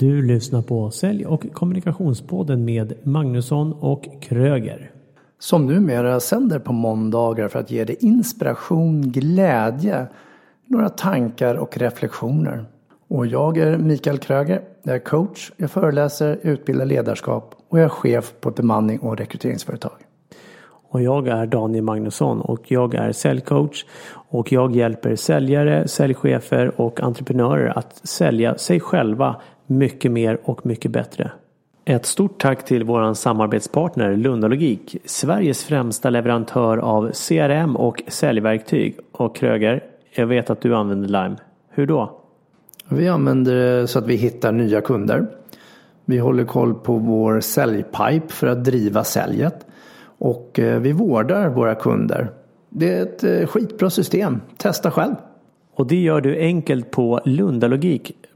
Du lyssnar på Sälj och kommunikationspodden med Magnusson och Kröger. Som numera sänder på måndagar för att ge dig inspiration, glädje, några tankar och reflektioner. Och jag är Mikael Kröger. Jag är coach, jag föreläser, utbildar ledarskap och jag är chef på ett bemanning och rekryteringsföretag. Och jag är Daniel Magnusson och jag är säljcoach och jag hjälper säljare, säljchefer och entreprenörer att sälja sig själva mycket mer och mycket bättre. Ett stort tack till våran samarbetspartner Lundalogik, Sveriges främsta leverantör av CRM och säljverktyg. Och Kröger, jag vet att du använder Lime. Hur då? Vi använder det så att vi hittar nya kunder. Vi håller koll på vår säljpipe för att driva säljet. Och eh, vi vårdar våra kunder. Det är ett eh, skitbra system. Testa själv. Och det gör du enkelt på lundalogik.se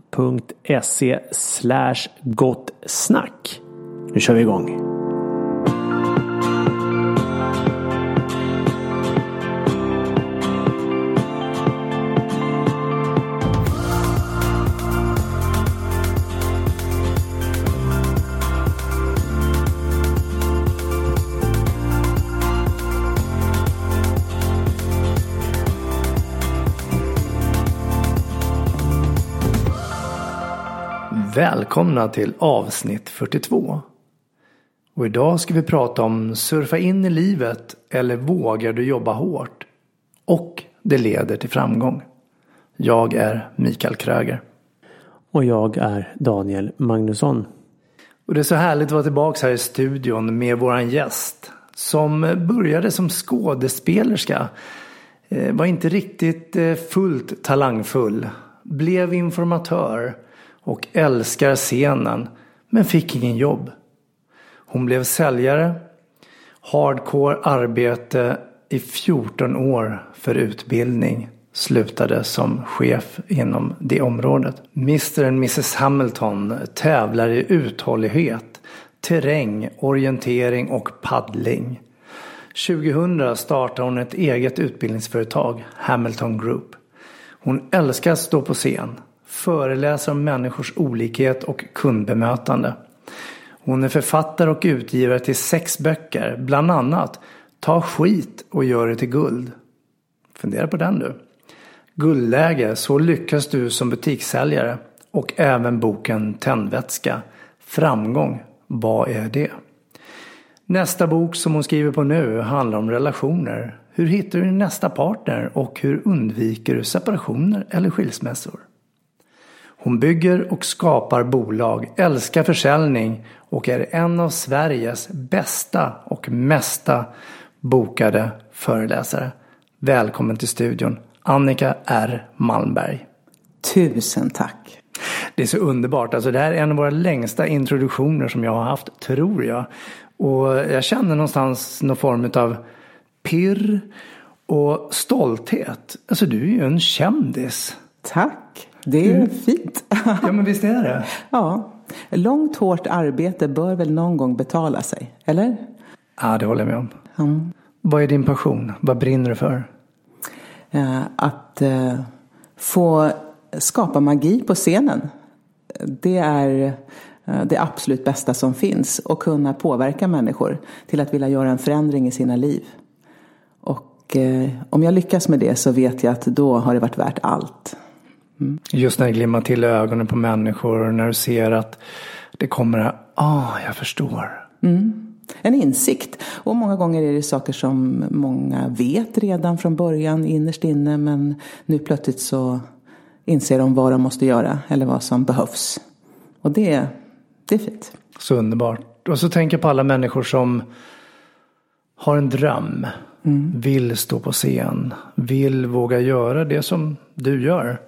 gottsnack. Nu kör vi igång. Välkomna till avsnitt 42. Och idag ska vi prata om surfa in i livet eller vågar du jobba hårt? Och det leder till framgång. Jag är Mikael Kröger. Och jag är Daniel Magnusson. Och det är så härligt att vara tillbaka här i studion med våran gäst. Som började som skådespelerska. Eh, var inte riktigt eh, fullt talangfull. Blev informatör och älskar scenen men fick ingen jobb. Hon blev säljare, hardcore arbete i 14 år för utbildning slutade som chef inom det området. Mr and Mrs Hamilton tävlar i uthållighet, terräng, orientering och paddling. 2000 startade hon ett eget utbildningsföretag, Hamilton Group. Hon älskar att stå på scen, föreläser om människors olikhet och kundbemötande. Hon är författare och utgivare till sex böcker, bland annat Ta skit och gör det till guld. Fundera på den du. Guldläge, så lyckas du som butikssäljare. Och även boken Tändvätska. Framgång, vad är det? Nästa bok som hon skriver på nu handlar om relationer. Hur hittar du din nästa partner och hur undviker du separationer eller skilsmässor? Hon bygger och skapar bolag, älskar försäljning och är en av Sveriges bästa och mesta bokade föreläsare. Välkommen till studion, Annika R Malmberg. Tusen tack. Det är så underbart. Alltså det här är en av våra längsta introduktioner som jag har haft, tror jag. Och jag känner någonstans någon form av pirr och stolthet. Alltså du är ju en kändis. Tack. Det är mm. fint. ja, men visst är det. ja. Långt hårt arbete bör väl någon gång betala sig, eller? Ja, det håller jag med om. Mm. Vad är din passion? Vad brinner du för? Att uh, få skapa magi på scenen. Det är uh, det absolut bästa som finns. Och kunna påverka människor till att vilja göra en förändring i sina liv. Och om jag lyckas med det så vet jag att då har det varit värt allt. Mm. Just när det glimmar till ögonen på människor och när du ser att det kommer, ah, jag förstår. Mm. En insikt. Och många gånger är det saker som många vet redan från början innerst inne men nu plötsligt så inser de vad de måste göra eller vad som behövs. Och det, det är fint. Så underbart. Och så tänker jag på alla människor som har en dröm. Mm. Vill stå på scen. Vill våga göra det som du gör.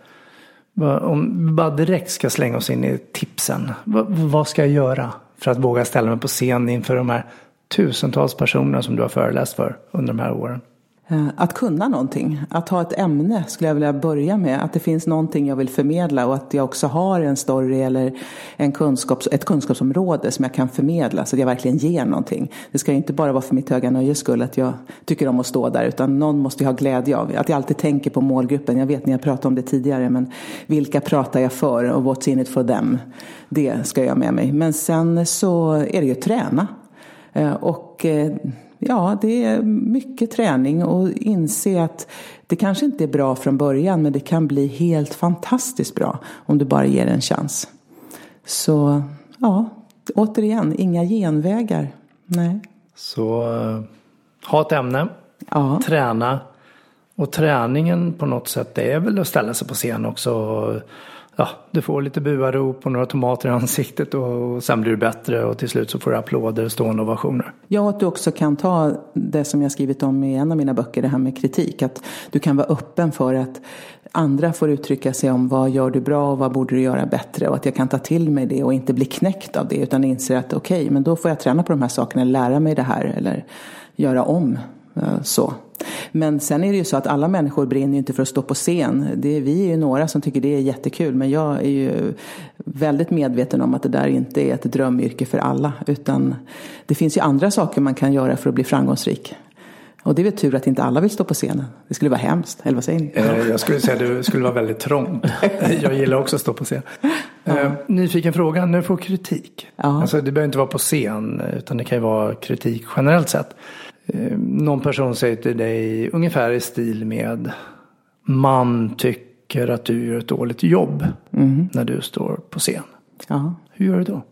Om vi bara direkt ska slänga oss in i tipsen. Vad ska jag göra för att våga ställa mig på scen inför de här tusentals personerna som du har föreläst för under de här åren? Eh, att kunna någonting, att ha ett ämne skulle jag vilja börja med. Att det finns någonting jag vill förmedla och att jag också har en story eller en kunskaps, ett kunskapsområde som jag kan förmedla så att jag verkligen ger någonting. Det ska ju inte bara vara för mitt höga nöjes skull att jag tycker om att stå där utan någon måste jag ha glädje av. Att jag alltid tänker på målgruppen. Jag vet ni har pratat om det tidigare men vilka pratar jag för och what's in it for them. Det ska jag ha med mig. Men sen så är det ju att träna. Eh, och eh, ja, det är mycket träning och inse att det kanske inte är bra från början men det kan bli helt fantastiskt bra om du bara ger en chans. Så ja, återigen, inga genvägar. Nej. Så uh, ha ett ämne, ja. träna och träningen på något sätt det är väl att ställa sig på scen också ja, du får lite buarop och några tomater i ansiktet och sen blir du bättre och till slut så får du applåder och stående ovationer. Ja, och att du också kan ta det som jag skrivit om i en av mina böcker, det här med kritik. Att du kan vara öppen för att andra får uttrycka sig om vad gör du bra och vad borde du göra bättre. Och att jag kan ta till mig det och inte bli knäckt av det utan inse att okej, okay, men då får jag träna på de här sakerna, lära mig det här eller göra om. Eh, så. Men sen är det ju så att alla människor brinner ju inte för att stå på scen. Det är, vi är ju några som tycker det är jättekul men jag är ju väldigt medveten om att det där inte är ett drömyrke för alla. Utan det finns ju andra saker man kan göra för att bli framgångsrik. Och det är väl tur att inte alla vill stå på scenen. Det skulle vara hemskt, eller vad säger ni? Eh, jag skulle säga att det skulle vara väldigt trångt. Jag gillar också att stå på scen. Ja. Eh, nyfiken fråga, när du får kritik. Ja. Alltså, det behöver inte vara på scen utan det kan ju vara kritik generellt sett. Eh, någon person säger till dig ungefär i stil med Man tycker att du gör ett dåligt jobb mm. när du står på scen. Ja. Hur gör du då?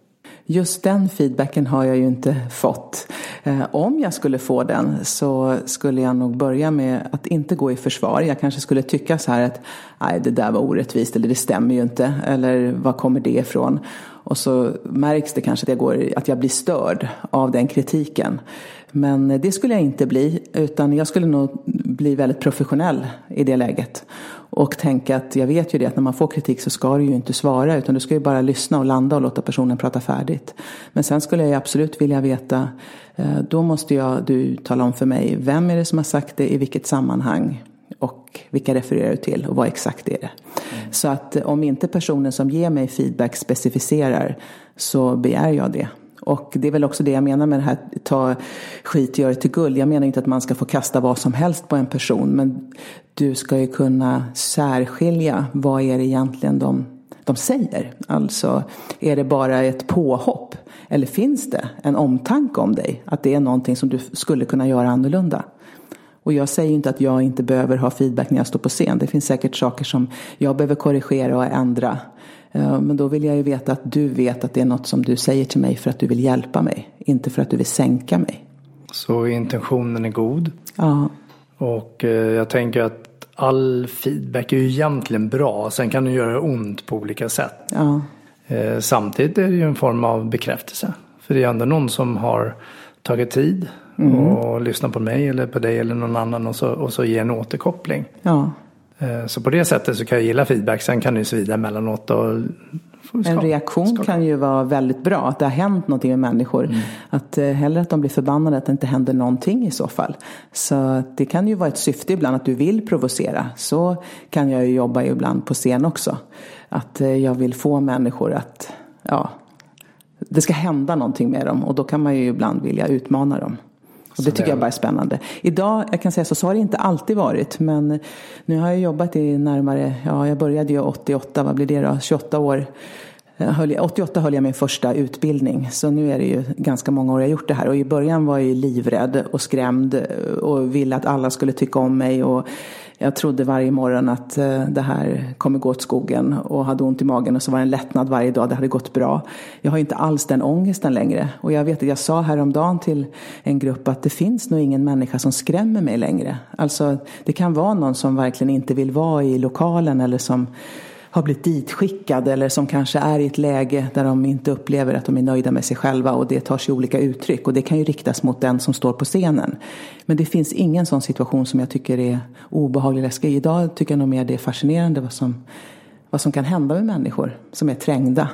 Just den feedbacken har jag ju inte fått. Eh, om jag skulle få den så skulle jag nog börja med att inte gå i försvar. Jag kanske skulle tycka så här att nej, det där var orättvist eller det stämmer ju inte eller var kommer det ifrån? Och så märks det kanske att jag, går, att jag blir störd av den kritiken. Men eh, det skulle jag inte bli, utan jag skulle nog bli väldigt professionell i det läget. Och tänka att jag vet ju det att när man får kritik så ska du ju inte svara utan du ska ju bara lyssna och landa och låta personen prata färdigt. Men sen skulle jag absolut vilja veta, eh, då måste jag, du tala om för mig, vem är det som har sagt det, i vilket sammanhang och vilka refererar du till och vad exakt är det? Mm. Så att eh, om inte personen som ger mig feedback specificerar så begär jag det. Och det är väl också det jag menar med det här ta skit och göra det till guld. Jag menar inte att man ska få kasta vad som helst på en person. Men du ska ju kunna särskilja vad är det egentligen de, de säger. Alltså, är det bara ett påhopp? Eller finns det en omtanke om dig? Att det är någonting som du skulle kunna göra annorlunda? Och jag säger inte att jag inte behöver ha feedback när jag står på scen. Det finns säkert saker som jag behöver korrigera och ändra. Eh, men då vill jag ju veta att du vet att det är något som du säger till mig för att du vill hjälpa mig. Inte för att du vill sänka mig. Så intentionen är god. Ja. Och eh, jag tänker att all feedback är ju egentligen bra. Sen kan det göra ont på olika sätt. Ja. Eh, samtidigt är det ju en form av bekräftelse. För det är ändå någon som har tagit tid mm. och lyssnat på mig eller på dig eller någon annan och så, och så ger en återkoppling. Ja. Eh, så på det sättet så kan jag gilla feedback. Sen kan det svida emellanåt. Och en reaktion skapa. kan ju vara väldigt bra. Att det har hänt någonting med människor. Mm. Att eh, hellre att de blir förbannade att det inte händer någonting i så fall. Så det kan ju vara ett syfte ibland att du vill provocera. Så kan jag ju jobba ibland på scen också. Att eh, jag vill få människor att, ja, det ska hända någonting med dem. Och då kan man ju ibland vilja utmana dem. Och det tycker jag bara är spännande. Idag, jag kan säga så, så har det inte alltid varit. Men nu har jag jobbat i närmare, ja jag började ju 88, vad blir det då, 28 år. 88 höll jag min första utbildning, så nu är det ju ganska många år jag gjort det här. Och i början var jag livrädd och skrämd och ville att alla skulle tycka om mig. Och jag trodde varje morgon att eh, det här kommer gå åt skogen och hade ont i magen och så var det en lättnad varje dag, det hade gått bra. Jag har inte alls den ångesten längre. Och jag vet att jag sa häromdagen till en grupp att det finns nog ingen människa som skrämmer mig längre. Alltså det kan vara någon som verkligen inte vill vara i lokalen eller som har blivit ditskickad eller som kanske är i ett läge där de inte upplever att de är nöjda med sig själva och det tar sig olika uttryck och det kan ju riktas mot den som står på scenen. Men det finns ingen sån situation som jag tycker är obehaglig läskig. Idag tycker jag nog mer det är fascinerande vad som, vad som kan hända med människor som är trängda.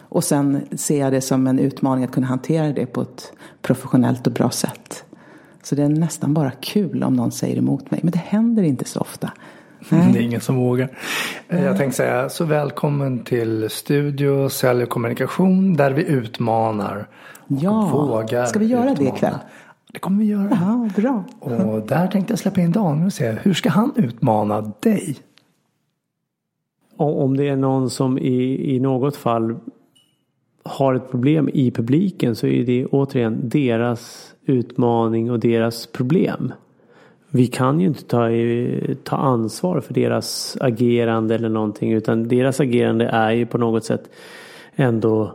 Och sen ser jag det som en utmaning att kunna hantera det på ett professionellt och bra sätt. Så det är nästan bara kul om någon säger emot mig. Men det händer inte så ofta. Nej. Det är ingen som vågar. Jag tänkte säga så välkommen till Studio Sälj och kommunikation där vi utmanar. Ja, vågar ska vi göra utmana. det ikväll? Det kommer vi göra. Ja, bra. Och där tänkte jag släppa in Daniel och se hur ska han utmana dig? Om det är någon som i, i något fall har ett problem i publiken så är det återigen deras utmaning och deras problem. Vi kan ju inte ta, ta ansvar för deras agerande eller någonting utan deras agerande är ju på något sätt ändå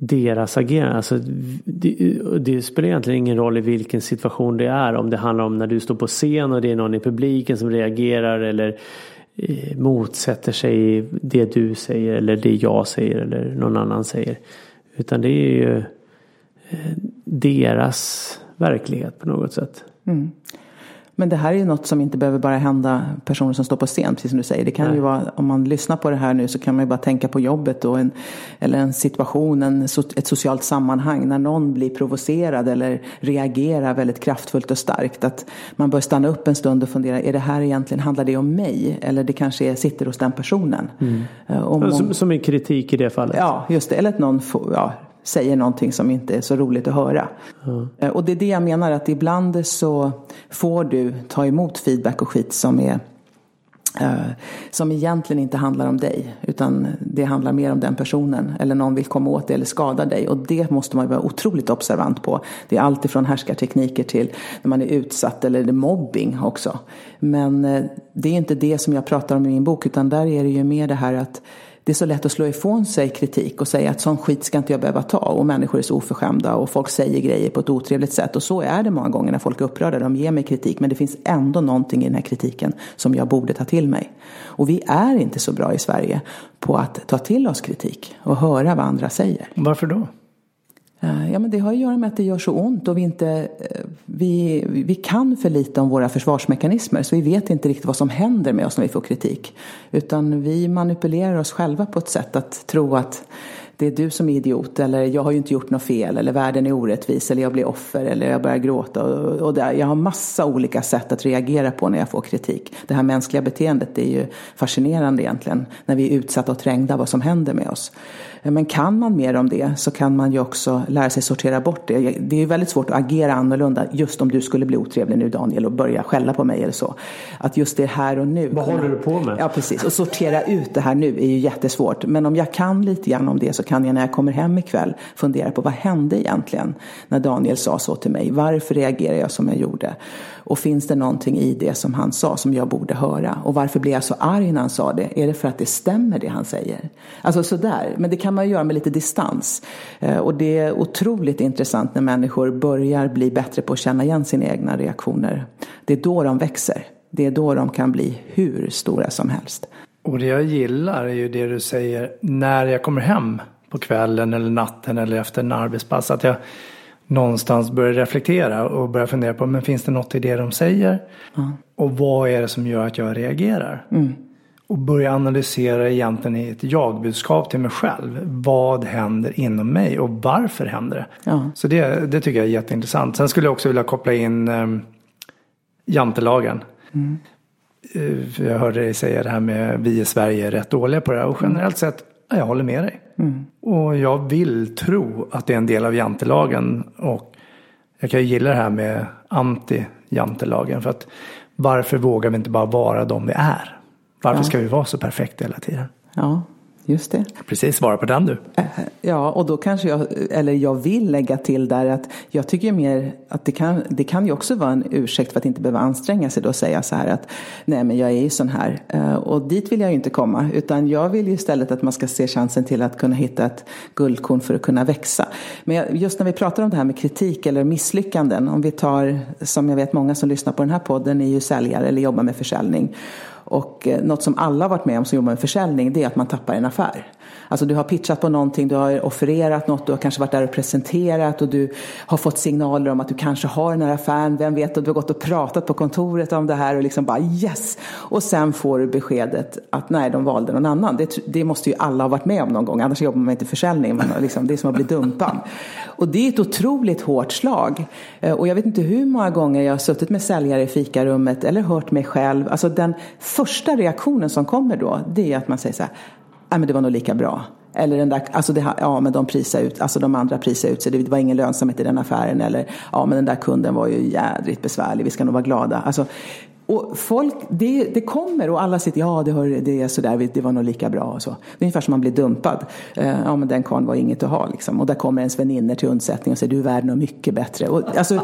deras agerande. Alltså, det, det, spelar egentligen ingen roll i vilken situation det är. Om det handlar om när du står på scen och det är någon i publiken som reagerar eller eh, motsätter sig det du säger eller det jag säger eller någon annan säger. Utan det är ju eh, deras verklighet på något sätt. Mm. Men det här är ju något som inte behöver bara hända personer som står på scen, precis som du säger. Det kan Nej. ju vara, om man lyssnar på det här nu så kan man ju bara tänka på jobbet och en, eller en situation, en, ett socialt sammanhang när någon blir provocerad eller reagerar väldigt kraftfullt och starkt. Att man bör stanna upp en stund och fundera, är det här egentligen, handlar det om mig? Eller det kanske är, sitter hos den personen. Mm. Om, som, som en kritik i det fallet? Ja, just det. Eller att någon får, ja, säger någonting som inte är så roligt att höra. Mm. Och det är det jag menar att ibland så får du ta emot feedback och skit som är eh, som egentligen inte handlar om dig utan det handlar mer om den personen eller någon vill komma åt dig eller skada dig och det måste man vara otroligt observant på. Det är allt ifrån härskartekniker till när man är utsatt eller mobbing också. Men eh, det är inte det som jag pratar om i min bok utan där är det ju mer det här att det är så lätt att slå ifrån sig kritik och säga att sån skit ska inte jag behöva ta och människor är så oförskämda och folk säger grejer på ett otrevligt sätt och så är det många gånger när folk är upprörda. De ger mig kritik men det finns ändå någonting i den här kritiken som jag borde ta till mig. Och vi är inte så bra i Sverige på att ta till oss kritik och höra vad andra säger. Varför då? Eh, ja, men det har att göra med att det gör så ont och vi, inte, eh, vi, vi kan för lite om våra försvarsmekanismer så vi vet inte riktigt vad som händer med oss när vi får kritik. Utan vi manipulerar oss själva på ett sätt att tro att det är du som är idiot eller jag har ju inte gjort något fel eller världen är orättvis eller jag blir offer eller jag börjar gråta. Och, och där, jag har massa olika sätt att reagera på när jag får kritik. Det här mänskliga beteendet är ju fascinerande egentligen när vi är utsatta och trängda vad som händer med oss. Men kan man mer om det så kan man ju också lära sig sortera bort det. Det är ju väldigt svårt att agera annorlunda just om du skulle bli otrevlig nu Daniel och börja skälla på mig eller så. Att just det här och nu. Vad håller du på med? Ja precis, och sortera ut det här nu är ju jättesvårt. Men om jag kan lite grann om det så kan jag när jag kommer hem ikväll fundera på vad hände egentligen när Daniel sa så till mig? Varför reagerade jag som jag gjorde? Och finns det någonting i det som han sa som jag borde höra? Och varför blev jag så arg när han sa det? Är det för att det stämmer det han säger? Alltså sådär, men det kan man göra med lite distans. Eh, och det är otroligt intressant när människor börjar bli bättre på att känna igen sina egna reaktioner. Det är då de växer. Det är då de kan bli hur stora som helst. Och det jag gillar är ju det du säger när jag kommer hem på kvällen eller natten eller efter en arbetspass. Att jag någonstans börjar reflektera och börjar fundera på men finns det något i det de säger? Mm. Och vad är det som gör att jag reagerar? Mm. Och börja analysera egentligen i ett jag-budskap till mig själv. Vad händer inom mig och varför händer det? Ja. Så det, det tycker jag är jätteintressant. Sen skulle jag också vilja koppla in um, jantelagen. Mm. Uh, jag hörde dig säga det här med vi i Sverige är rätt dåliga på det här. Och generellt sett jag håller med dig. Mm. Och jag vill tro att det är en del av jantelagen. Och jag kan ju gilla det här med anti-jantelagen. För att varför vågar vi inte bara vara de vi är? Varför ja. ska vi vara så perfekta hela tiden? Ja, Just det. Precis, svara på den du. Eh, ja, och då kanske jag, eller jag vill lägga till där att jag tycker mer att det kan, det kan ju också vara en ursäkt för att inte behöva anstränga sig då och säga så här att nej men jag är ju sån här. Eh, och dit vill jag ju inte komma, utan jag vill ju istället att man ska se chansen till att kunna hitta ett guldkorn för att kunna växa. Men just när vi pratar om det här med kritik eller misslyckanden, om vi tar, som jag vet många som lyssnar på den här podden är ju säljare eller jobbar med försäljning. Och eh, något som alla har varit med om som jobbar med försäljning det är att man tappar en affär. Alltså du har pitchat på någonting, du har offererat något, du har kanske varit där och presenterat och du har fått signaler om att du kanske har den här affären, vem vet, och du har gått och pratat på kontoret om det här och liksom bara yes! Och sen får du beskedet att nej, de valde någon annan. Det, det måste ju alla ha varit med om någon gång, annars jobbar man inte i försäljning, men liksom, det är som att bli dumpad. Och det är ett otroligt hårt slag. Eh, och jag vet inte hur många gånger jag har suttit med säljare i fikarummet eller hört mig själv. Alltså den första reaktionen som kommer då, det är att man säger så här, nej men det var nog lika bra. Eller den där, alltså det, ja men de prisar ut, alltså de andra prisar ut sig, det var ingen lönsamhet i den affären. Eller ja men den där kunden var ju jädrigt besvärlig, vi ska nog vara glada. Alltså, och folk, det, det kommer och alla sitter, ja det, hör, det är sådär, det var nog lika bra och så. Det är ungefär som man blir dumpad. Eh, ja men den karln var inget att ha liksom. Och där kommer ens vänner till undsättning och säger, du är värd något mycket bättre. Och, alltså,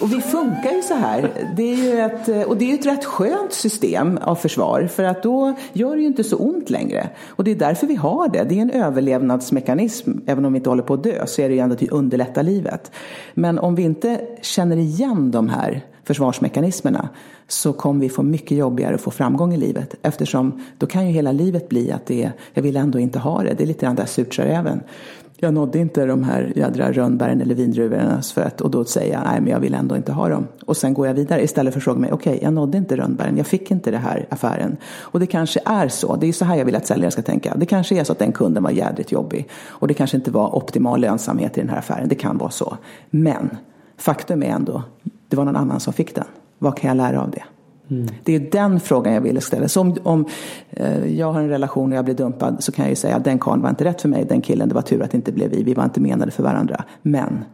och vi funkar ju så här. Det är ju ett, och det är ett rätt skönt system av försvar. För att då gör det ju inte så ont längre. Och det är därför vi har det. Det är en överlevnadsmekanism. Även om vi inte håller på att dö så är det ju ändå till att underlätta livet. Men om vi inte känner igen de här försvarsmekanismerna så kommer vi få mycket jobbigare att få framgång i livet. Eftersom då kan ju hela livet bli att det är, jag vill ändå inte ha det. Det är lite grann där surt. Jag nådde inte de här jädra rönnbären eller vindruvorna för att, och då säger jag nej men jag vill ändå inte ha dem. Och sen går jag vidare istället för att fråga mig okej okay, jag nådde inte rönnbären, jag fick inte det här affären. Och det kanske är så, det är så här jag vill att säljare ska tänka. Det kanske är så att den kunden var jädrigt jobbig. Och det kanske inte var optimal lönsamhet i den här affären, det kan vara så. Men faktum är ändå, det var någon annan som fick den. Vad kan jag lära av det? Mm. Det är den frågan jag ville ställa. Så om, om eh, jag har en relation och jag blir dumpad så kan jag ju säga att den karln var inte rätt för mig, den killen, det var tur att det inte blev vi, vi var inte menade för varandra. Men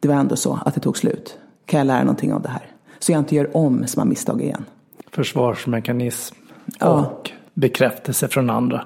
det var ändå så att det tog slut. Kan jag lära någonting av det här? Så jag inte gör om samma misstag igen. Försvarsmekanism och ja. bekräftelse från andra.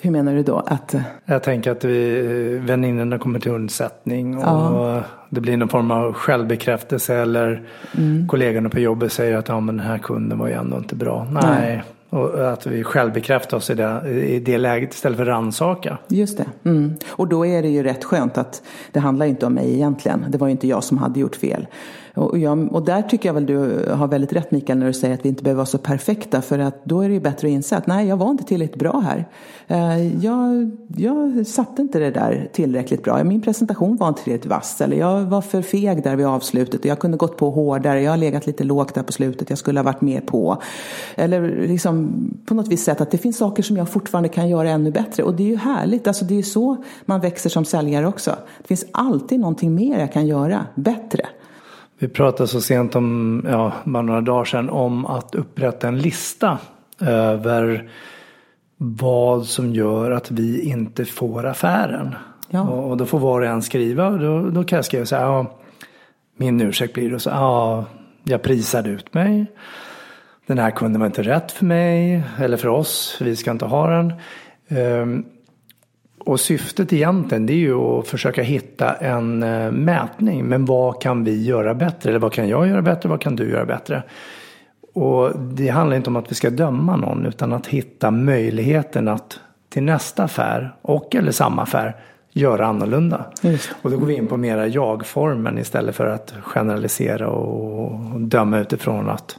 Hur menar du då? Att... Eh, jag tänker att vi, väninnorna kommer till undsättning och ja. Det blir någon form av självbekräftelse eller mm. kollegorna på jobbet säger att ja, men den här kunden var ju ändå inte bra. Nej. Nej. Och att vi självbekräftar oss i det, i det läget istället för rannsaka. Just det. Mm. Och då är det ju rätt skönt att det handlar inte om mig egentligen. Det var ju inte jag som hade gjort fel. Och, jag, och där tycker jag väl du har väldigt rätt Mikael när du säger att vi inte behöver vara så perfekta. För att då är det ju bättre att inse att nej, jag var inte tillräckligt bra här. Eh, jag, jag satte inte det där tillräckligt bra. Min presentation var inte tillräckligt vass. Eller jag var för feg där vid avslutet. Jag kunde gått på hårdare. Jag har legat lite lågt där på slutet. Jag skulle ha varit mer på. Eller liksom på något vis sätt att det finns saker som jag fortfarande kan göra ännu bättre. Och det är ju härligt. Alltså det är ju så man växer som säljare också. Det finns alltid någonting mer jag kan göra bättre. Vi pratade så sent om, ja, bara några dagar sedan om att upprätta en lista över vad som gör att vi inte får affären. Ja. Och, och, då får var och en skriva och då, då kan jag skriva så här, ja, min ursäkt blir då så ja, jag prisade ut mig. Den här kunden var inte rätt för mig eller för oss, vi ska inte ha den. Um, och syftet egentligen det är ju att försöka hitta en eh, mätning. Men vad kan vi göra bättre? Eller vad kan jag göra bättre? Vad kan du göra bättre? Och det handlar inte om att vi ska döma någon utan att hitta möjligheten att till nästa affär och eller samma affär göra annorlunda. Just. Och då går vi in på mera jag-formen istället för att generalisera och döma utifrån att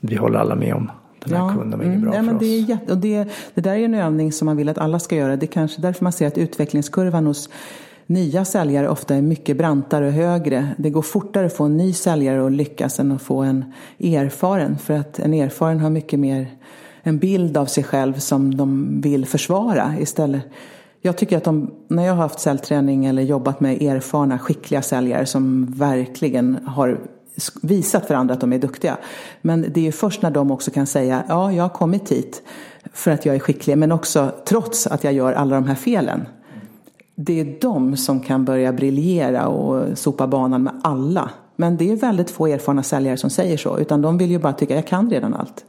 vi håller alla med om den här ja, kunden var inget mm, bra ja, för men oss. Det, är jätte, och det, det där är en övning som man vill att alla ska göra. Det är kanske därför man ser att utvecklingskurvan hos nya säljare ofta är mycket brantare och högre. Det går fortare att få en ny säljare att lyckas än att få en erfaren. För att en erfaren har mycket mer en bild av sig själv som de vill försvara istället. Jag tycker att de, när jag har haft säljträning eller jobbat med erfarna, skickliga säljare som verkligen har visat för andra att de är duktiga. Men det är först när de också kan säga, ja, jag har kommit hit för att jag är skicklig, men också trots att jag gör alla de här felen. Det är de som kan börja briljera och sopa banan med alla. Men det är väldigt få erfarna säljare som säger så, utan de vill ju bara tycka, jag kan redan allt.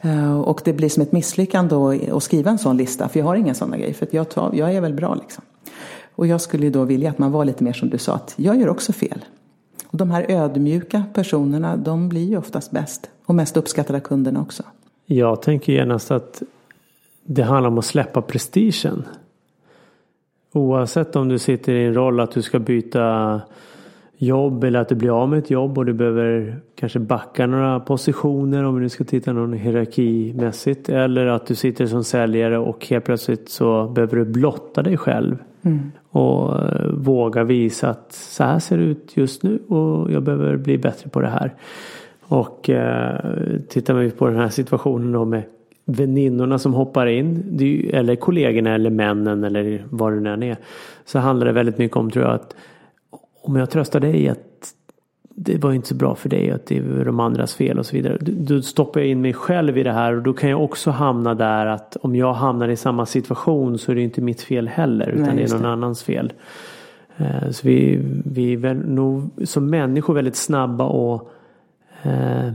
Eh, och det blir som ett misslyckande att skriva en sån lista, för jag har ingen sådana grejer, för jag, tar, jag är väl bra liksom. Och jag skulle ju då vilja att man var lite mer som du sa, att jag gör också fel. Och de här ödmjuka personerna, de blir ju oftast bäst och mest uppskattade av kunderna också. Jag tänker genast att det handlar om att släppa prestigen. Oavsett om du sitter i en roll att du ska byta jobb eller att du blir av med ett jobb och du behöver kanske backa några positioner om du ska titta någon hierarkimässigt. Eller att du sitter som säljare och helt plötsligt så behöver du blotta dig själv. Mm. Och eh, våga visa att så här ser det ut just nu och jag behöver bli bättre på det här. Och eh, tittar vi på den här situationen då med väninnorna som hoppar in, eller kollegorna eller männen eller vad det nu än är. Så handlar det väldigt mycket om tror jag att om jag tröstar dig att det var inte så bra för dig att det är de andras fel och så vidare. Då stoppar jag in mig själv i det här och då kan jag också hamna där att om jag hamnar i samma situation så är det inte mitt fel heller utan Nej, det är någon det. annans fel. Eh, så vi, vi är väl nog som människor väldigt snabba och eh,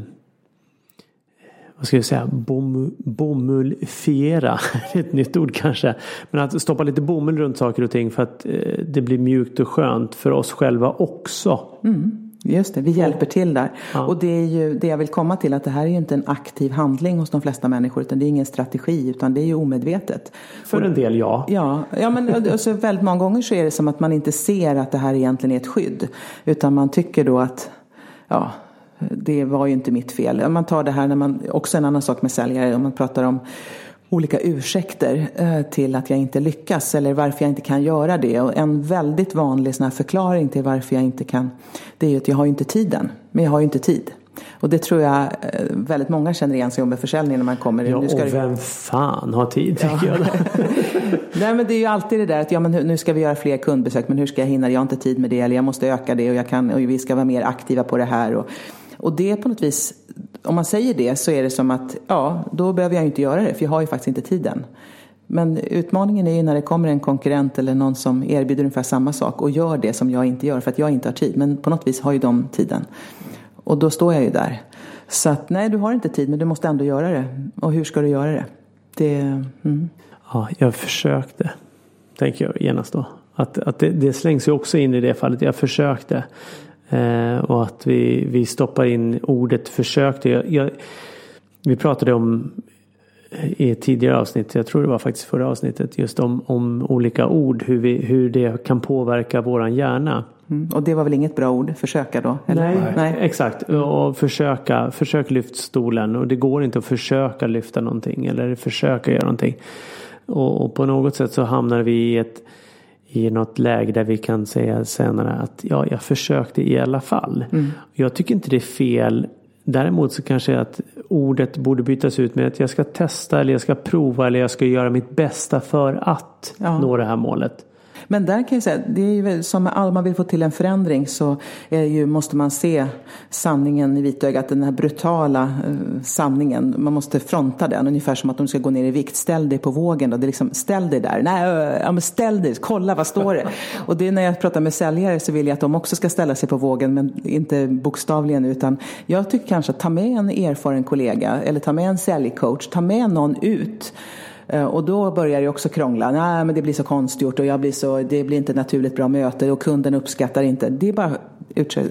vad ska jag säga, bom, bomullfiera, ett nytt ord kanske. Men att stoppa lite bomull runt saker och ting för att eh, det blir mjukt och skönt för oss själva också. Mm. Just det, vi hjälper till där. Ja. Och det är ju det jag vill komma till att det här är ju inte en aktiv handling hos de flesta människor utan det är ingen strategi utan det är ju omedvetet. För en del ja. Ja, ja men alltså, väldigt många gånger så är det som att man inte ser att det här egentligen är ett skydd. Utan man tycker då att ja, det var ju inte mitt fel. Man tar det här när man, också en annan sak med säljare, om man pratar om olika ursäkter eh, till att jag inte lyckas eller varför jag inte kan göra det. Och en väldigt vanlig sån här förklaring till varför jag inte kan, det är ju att jag har ju inte tiden. Men jag har ju inte tid. Och det tror jag eh, väldigt många känner igen sig med försäljning när man kommer. Ja, nu ska och vem fan har tid ja. jag. Nej men det är ju alltid det där att ja men nu ska vi göra fler kundbesök men hur ska jag hinna? Jag har inte tid med det eller jag måste öka det och, jag kan, och vi ska vara mer aktiva på det här. Och, och det på något vis, om man säger det så är det som att ja, då behöver jag inte göra det för jag har ju faktiskt inte tiden. Men utmaningen är ju när det kommer en konkurrent eller någon som erbjuder ungefär samma sak och gör det som jag inte gör för att jag inte har tid. Men på något vis har ju de tiden. Och då står jag ju där. Så att nej, du har inte tid men du måste ändå göra det. Och hur ska du göra det? det mm. Ja, jag försökte. Tänker jag genast då. Att, att det, det slängs ju också in i det fallet. Jag försökte. Eh, och att vi, vi stoppar in ordet försökte. Jag, jag, vi pratade om i ett tidigare avsnitt, jag tror det var faktiskt förra avsnittet, just om, om olika ord, hur, vi, hur det kan påverka våran hjärna. Mm. Och det var väl inget bra ord, försöka då? Eller? Nej, Nej, exakt. Och försöka, försök lyft stolen och det går inte att försöka lyfta någonting eller försöka göra någonting. Och, och på något sätt så hamnar vi i ett i något läge där vi kan säga senare att ja, jag försökte i alla fall. Mm. Jag tycker inte det är fel. Däremot så kanske att ordet borde bytas ut med att jag ska testa eller jag ska prova eller jag ska göra mitt bästa för att ja. nå det här målet. Men där kan jag säga, det är ju som med all man vill få till en förändring så är ju, måste man se sanningen i vitögat, den här brutala uh, sanningen. Man måste fronta den, ungefär som att de ska gå ner i vikt. Ställ dig på vågen då. Det är liksom, ställ dig där. Nej, ja, men ställ dig, kolla vad står det? Och det är när jag pratar med säljare så vill jag att de också ska ställa sig på vågen, men inte bokstavligen utan jag tycker kanske att ta med en erfaren kollega eller ta med en säljcoach, ta med någon ut Eh, och då börjar det också krångla. Nej, men det blir så konstgjort och jag blir så, det blir inte naturligt bra möte och kunden uppskattar inte. Det är bara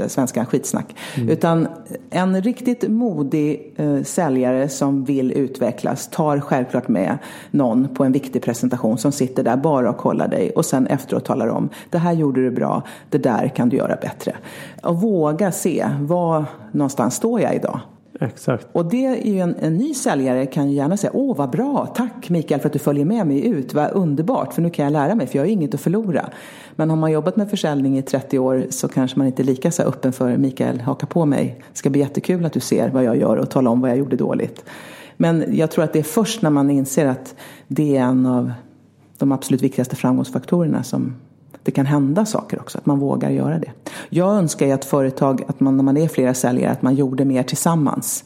svenska skitsnack. Mm. Utan en riktigt modig eh, säljare som vill utvecklas tar självklart med någon på en viktig presentation som sitter där bara och kollar dig och sen efteråt talar om det här gjorde du bra, det där kan du göra bättre. Och våga se, var någonstans står jag idag? Exakt. Och det är ju en, en, ny säljare kan ju gärna säga åh vad bra, tack Mikael för att du följer med mig ut, vad underbart för nu kan jag lära mig för jag har ju inget att förlora. Men har man jobbat med försäljning i 30 år så kanske man inte är lika så öppen för Mikael, haka på mig, det ska bli jättekul att du ser vad jag gör och tala om vad jag gjorde dåligt. Men jag tror att det är först när man inser att det är en av de absolut viktigaste framgångsfaktorerna som det kan hända saker också, att man vågar göra det. Jag önskar ju att företag, att man när man är flera säljare, att man gjorde mer tillsammans.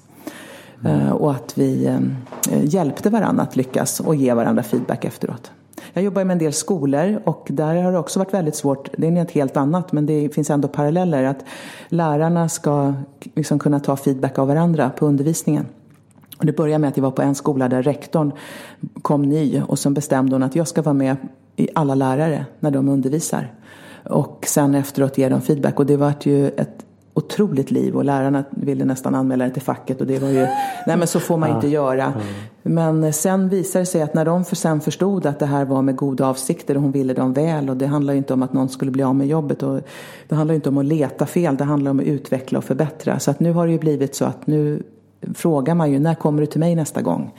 Mm. Och att vi eh, hjälpte varandra att lyckas och ge varandra feedback efteråt. Jag jobbar med en del skolor och där har det också varit väldigt svårt. Det är något helt annat men det finns ändå paralleller. Att lärarna ska liksom kunna ta feedback av varandra på undervisningen. Och det började med att jag var på en skola där rektorn kom ny och så bestämde hon att jag ska vara med i alla lärare när de undervisar. Och sen efteråt ger de feedback och det var ju ett otroligt liv och lärarna ville nästan anmäla det till facket och det var ju, nej men så får man inte göra. Men sen visade det sig att när de för sen förstod att det här var med goda avsikter och hon ville dem väl och det handlar ju inte om att någon skulle bli av med jobbet och det handlar inte om att leta fel, det handlar om att utveckla och förbättra. Så att nu har det ju blivit så att nu frågar man ju, när kommer du till mig nästa gång?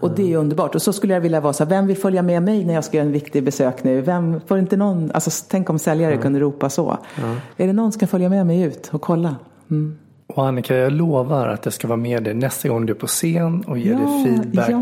Och det är underbart. Och så skulle jag vilja vara så här, vem vill följa med mig när jag ska göra en viktig besök nu? Vem, får inte någon, alltså tänk om säljare mm. kunde ropa så. Mm. Är det någon som ska följa med mig ut och kolla? Mm. Och Annika, jag lovar att jag ska vara med dig nästa gång du är på scen och ger ja, dig feedback. Ja.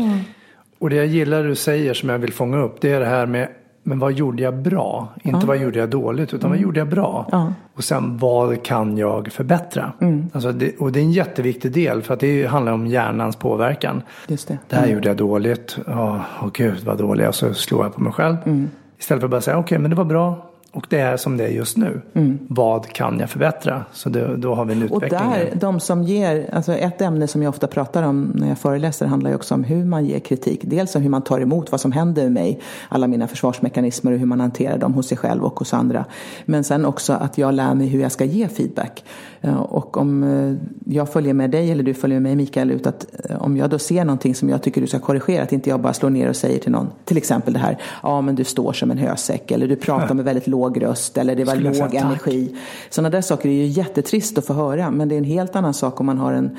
Och det jag gillar du säger som jag vill fånga upp det är det här med men vad gjorde jag bra? Inte ja. vad gjorde jag dåligt, utan mm. vad gjorde jag bra? Ja. Och sen vad kan jag förbättra? Mm. Alltså det, och det är en jätteviktig del för att det handlar om hjärnans påverkan. Just det. det här mm. gjorde jag dåligt. Åh oh, gud vad dåligt. Och så slår jag på mig själv. Mm. Istället för att bara säga okej okay, men det var bra. Och det är som det är just nu. Mm. Vad kan jag förbättra? Så det, då har vi en utveckling. Och där, de som ger, alltså ett ämne som jag ofta pratar om när jag föreläser handlar ju också om hur man ger kritik. Dels om hur man tar emot vad som händer med mig, alla mina försvarsmekanismer och hur man hanterar dem hos sig själv och hos andra. Men sen också att jag lär mig hur jag ska ge feedback. Eh, och om eh, jag följer med dig eller du följer med mig Mikael ut att eh, om jag då ser någonting som jag tycker du ska korrigera, att inte jag bara slår ner och säger till någon, till exempel det här, ja men du står som en hösäck eller du pratar med väldigt låg röst eller det var Skulle låg energi. Sådana där saker är ju jättetrist att få höra, men det är en helt annan sak om man har en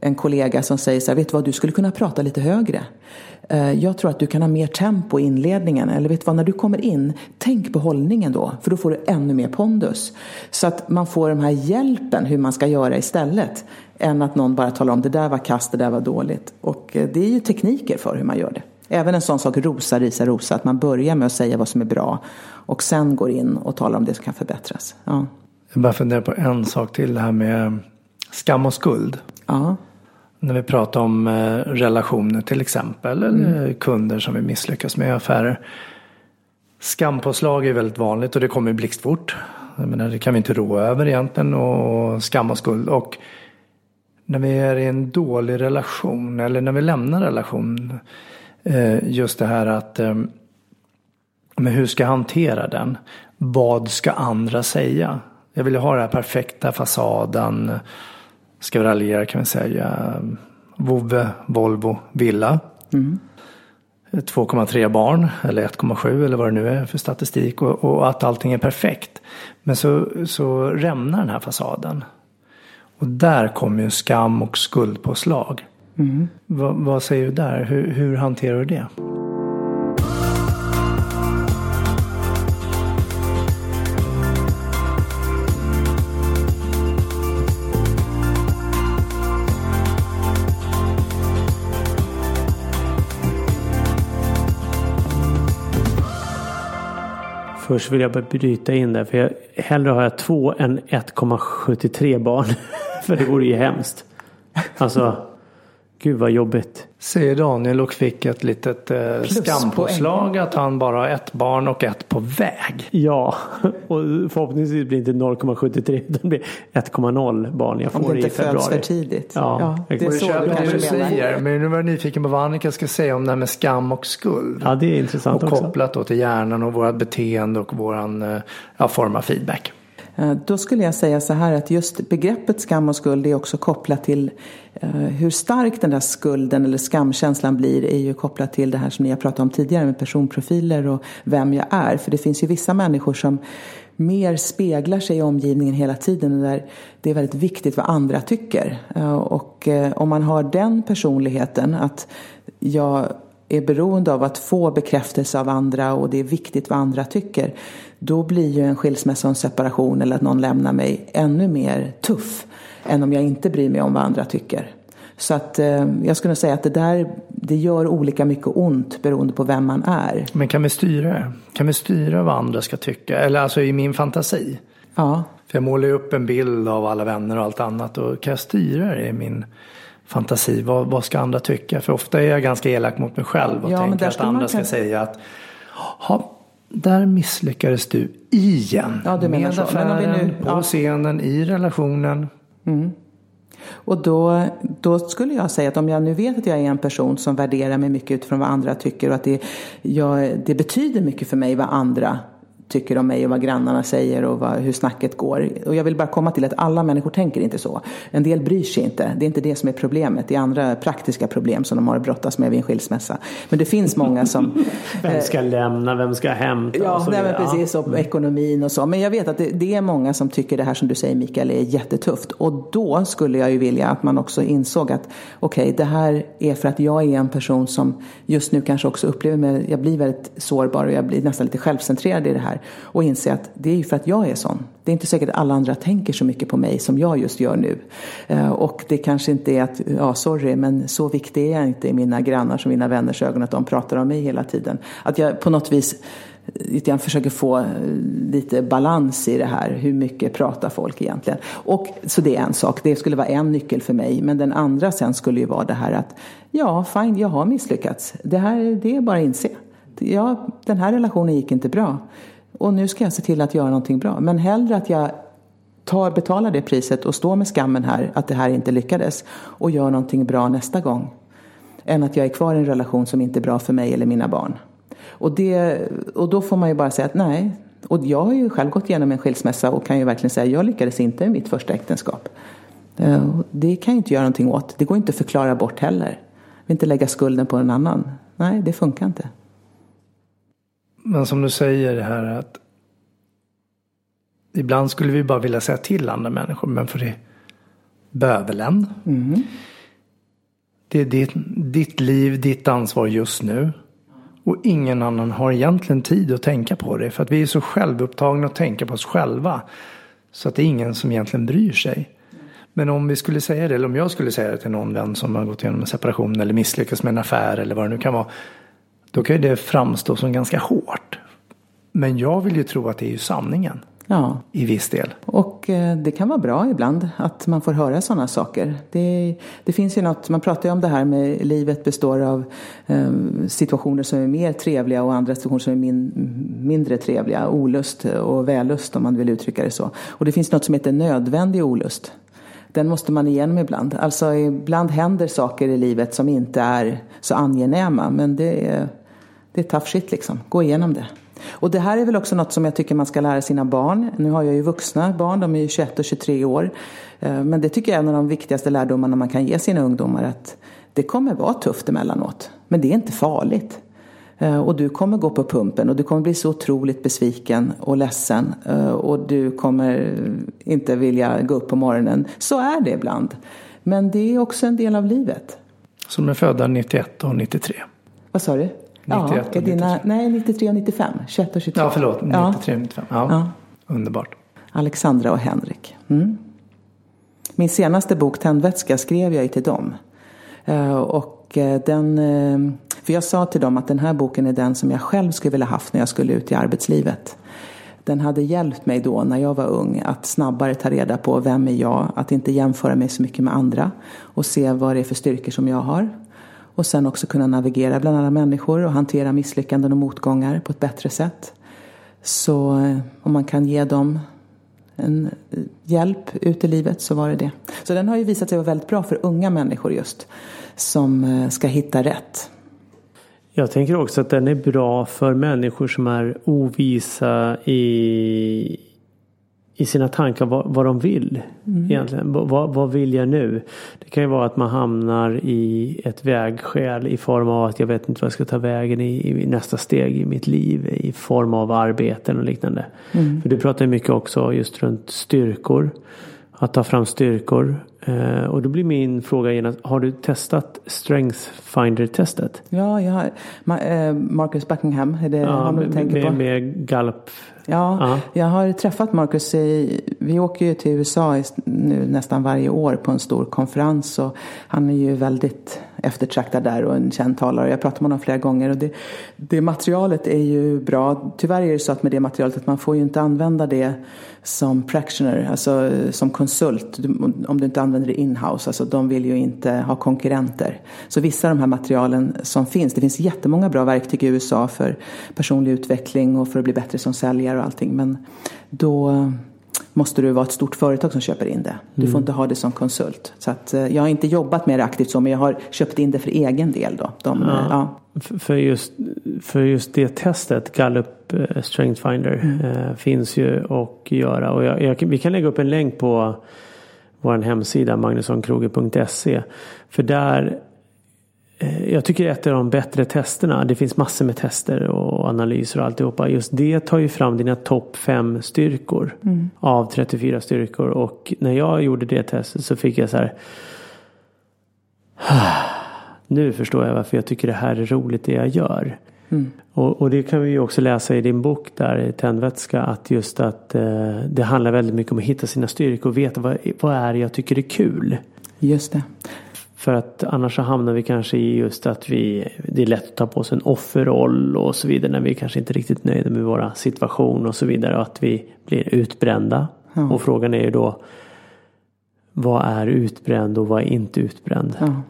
en kollega som säger så här, vet du vad, du skulle kunna prata lite högre. Eh, jag tror att du kan ha mer tempo i inledningen. Eller vet du vad, när du kommer in, tänk på hållningen då. För då får du ännu mer pondus. Så att man får den här hjälpen hur man ska göra istället. Än att någon bara talar om det där var kast, det där var dåligt. Och eh, det är ju tekniker för hur man gör det. Även en sån sak, rosa, risa, rosa. Att man börjar med att säga vad som är bra. Och sen går in och talar om det som kan förbättras. Ja. Jag bara funderar på en sak till. Det här med skam och skuld. Ja. När vi pratar om eh, relationer till exempel. Eller mm. kunder som vi misslyckas med i affärer. Skampåslag är väldigt vanligt och det kommer blixtfort. menar, det kan vi inte rå över egentligen. Och skam och skuld. Och när vi är i en dålig relation eller när vi lämnar relation. Eh, just det här att eh, men hur ska jag hantera den? Vad ska andra säga? Jag vill ha den här perfekta fasaden ska vi raljera kan vi säga, Vove, Volvo, villa. Mm. 2,3 barn eller 1,7 eller vad det nu är för statistik och, och, att allting är perfekt. Men så, så rämnar den här fasaden. Och där kommer ju skam och skuldpåslag. Mm. Va, vad säger du där? Hur, hur hanterar du det? Först vill jag bara bryta in där. För jag, hellre har jag två än 1,73 barn. för det vore ju hemskt. Alltså, gud vad jobbigt. Säger Daniel och fick ett litet eh, skampåslag att han bara har ett barn och ett på väg. Ja, och förhoppningsvis blir det inte 0,73 utan blir 1,0 barn jag får Om det inte i februari. föds för tidigt. Ja, ja det är så du kanske säger. Men nu var jag nyfiken på vad Annika ska säga om det här med skam och skuld. Ja, det är intressant och också. Och kopplat då till hjärnan och vårt beteende och våran eh, ja, form av feedback. Eh, då skulle jag säga så här att just begreppet skam och skuld är också kopplat till eh, hur stark den där skulden eller skamkänslan blir är ju kopplat till det här som ni har pratat om tidigare med personprofiler och vem jag är. För det finns ju vissa människor som mer speglar sig i omgivningen hela tiden där det är väldigt viktigt vad andra tycker. Eh, och om man har den personligheten att jag är beroende av att få bekräftelse av andra och det är viktigt vad andra tycker. Då blir ju en skilsmässa och en separation eller att någon lämnar mig ännu mer tuff än om jag inte bryr mig om vad andra tycker. Så att eh, jag skulle säga att det där det gör olika mycket ont beroende på vem man är. Men kan vi styra det? Kan vi styra vad andra ska tycka? Eller alltså i min fantasi? Ja. För jag målar ju upp en bild av alla vänner och allt annat och kan jag styra det i min fantasi. Vad, vad ska andra tycka? För ofta är jag ganska elak mot mig själv och ja, tänker att andra ska säga att ha, där misslyckades du igen. Ja, du med affären, nu, på ja. scenen, i relationen. Mm. Och då, då skulle jag säga att om jag nu vet att jag är en person som värderar mig mycket utifrån vad andra tycker och att det, jag, det betyder mycket för mig vad andra tycker om mig och vad grannarna säger och vad, hur snacket går. Och jag vill bara komma till att alla människor tänker inte så. En del bryr sig inte. Det är inte det som är problemet. Det är andra praktiska problem som de har att brottas med vid en skilsmässa. Men det finns många som... vem ska lämna, vem ska hämta? Ja, och så nej, men precis. Och ekonomin och så. Men jag vet att det, det är många som tycker det här som du säger Mikael är jättetufft. Och då skulle jag ju vilja att man också insåg att okej, okay, det här är för att jag är en person som just nu kanske också upplever mig, jag blir väldigt sårbar och jag blir nästan lite självcentrerad i det här. Och inse att det är ju för att jag är sån. Det är inte säkert att alla andra tänker så mycket på mig som jag just gör nu. Eh, och det kanske inte är att, ja sorry, men så viktig är jag inte i mina grannars och mina vänners ögon att de pratar om mig hela tiden. Att jag på något vis eh, jag försöker få eh, lite balans i det här. Hur mycket pratar folk egentligen? Och, så det är en sak. Det skulle vara en nyckel för mig. Men den andra sen skulle ju vara det här att ja, fine, jag har misslyckats. Det här det är bara att inse. Ja, den här relationen gick inte bra. Och nu ska jag se till att göra någonting bra. Men hellre att jag tar, betalar det priset och står med skammen här att det här inte lyckades och gör någonting bra nästa gång. Än att jag är kvar i en relation som inte är bra för mig eller mina barn. Och, det, och då får man ju bara säga att nej. Och jag har ju själv gått igenom en skilsmässa och kan ju verkligen säga att jag lyckades inte i mitt första äktenskap. Eh, det kan jag inte göra någonting åt. Det går inte att förklara bort heller. Jag vill inte lägga skulden på någon annan. Nej, det funkar inte. Men som du säger här att ibland skulle vi bara vilja säga till andra människor, men för det bövelen. Mm. Det är ditt, ditt liv, ditt ansvar just nu. Och ingen annan har egentligen tid att tänka på det. För att vi är så självupptagna att tänka på oss själva. Så att det är ingen som egentligen bryr sig. Men om vi skulle säga det, eller om jag skulle säga det till någon vän som har gått igenom en separation eller misslyckats med en affär eller vad det nu kan vara. Då kan ju det framstå som ganska hårt. Men jag vill ju tro att det är ju sanningen. Ja. I viss del. Och eh, det kan vara bra ibland att man får höra sådana saker. Det, det finns ju något, man pratar ju om det här med livet består av eh, situationer som är mer trevliga och andra situationer som är min, mindre trevliga. Olust och vällust om man vill uttrycka det så. Och det finns något som heter nödvändig olust. Den måste man igenom ibland. Alltså ibland händer saker i livet som inte är så angenäma. Men det är, det är tough shit liksom. Gå igenom det. Och det här är väl också något som jag tycker man ska lära sina barn. Nu har jag ju vuxna barn, de är ju 21 och 23 år. Men det tycker jag är en av de viktigaste lärdomarna man kan ge sina ungdomar. Att det kommer vara tufft emellanåt. Men det är inte farligt. Och du kommer gå på pumpen och du kommer bli så otroligt besviken och ledsen. Och du kommer inte vilja gå upp på morgonen. Så är det ibland. Men det är också en del av livet. Som är födda 91 och 93. Vad sa du? 91 ja, dina, nej, 93 och 95. 21 och 23. Ja, förlåt. 93 och 95. Ja. ja. Underbart. Alexandra och Henrik. Mm. Min senaste bok Tändvätska skrev jag ju till dem. Och den, för jag sa till dem att den här boken är den som jag själv skulle vilja haft när jag skulle ut i arbetslivet. Den hade hjälpt mig då när jag var ung att snabbare ta reda på vem är jag, att inte jämföra mig så mycket med andra och se vad det är för styrkor som jag har. Och sen också kunna navigera bland alla människor och hantera misslyckanden och motgångar på ett bättre sätt. Så eh, om man kan ge dem en eh, hjälp ut i livet så var det det. Så den har ju visat sig vara väldigt bra för unga människor just. Som eh, ska hitta rätt. Jag tänker också att den är bra för människor som är ovisa i, i sina tankar vad, vad de vill. Mm. Egentligen. Vad, vad vill jag nu? Det kan ju vara att man hamnar i ett vägskäl i form av att jag vet inte vad jag ska ta vägen i, i nästa steg i mitt liv. I form av arbeten och liknande. Mm. För du pratar ju mycket också just runt styrkor. Att ta fram styrkor. Eh, och då blir min fråga genast, har du testat Strength Finder-testet? Ja, jag har. Marcus Buckingham, är det ja, han du med, tänker på? Med Gallup. Ja, uh-huh. jag har träffat Marcus i, vi åker ju till USA nu nästan varje år på en stor konferens och han är ju väldigt eftertraktad där och en känd talare. Jag pratat med honom flera gånger och det, det materialet är ju bra. Tyvärr är det så att med det materialet att man får ju inte använda det som practitioner, alltså som konsult om du inte använder det inhouse. Alltså de vill ju inte ha konkurrenter. Så vissa av de här materialen som finns, det finns jättemånga bra verktyg i USA för personlig utveckling och för att bli bättre som säljare och allting. Men då måste du vara ett stort företag som köper in det. Du får mm. inte ha det som konsult. Så att, eh, jag har inte jobbat med det aktivt så, men jag har köpt in det för egen del. Då. De, ja. Eh, ja. För, just, för just det testet, Gallup uh, Strength Finder, mm. finns ju att göra. Och jag, jag, vi kan lägga upp en länk på vår hemsida magnussonkroge.se. För där Eh, jag tycker ett av de bättre testerna, det finns massor med tester och analyser och alltihopa. Just det tar ju fram dina topp fem styrkor mm. av 34 styrkor. Och när jag gjorde det testet så fick jag så här. Nu förstår jag varför jag tycker det här är roligt det jag gör. Mm. Och, och, det kan vi ju också läsa i din bok där, Tändvätska, att just att eh, det handlar väldigt mycket om att hitta sina styrkor och veta vad, vad är det jag tycker är kul. Just det. För att annars så hamnar vi kanske i just att vi, det är lätt att ta på sig en offerroll och så vidare när vi kanske inte är riktigt nöjda med våra situation och så vidare och att vi blir utbrända. Ja. Och frågan är ju då vad är utbränd och vad är inte utbränd? Ja.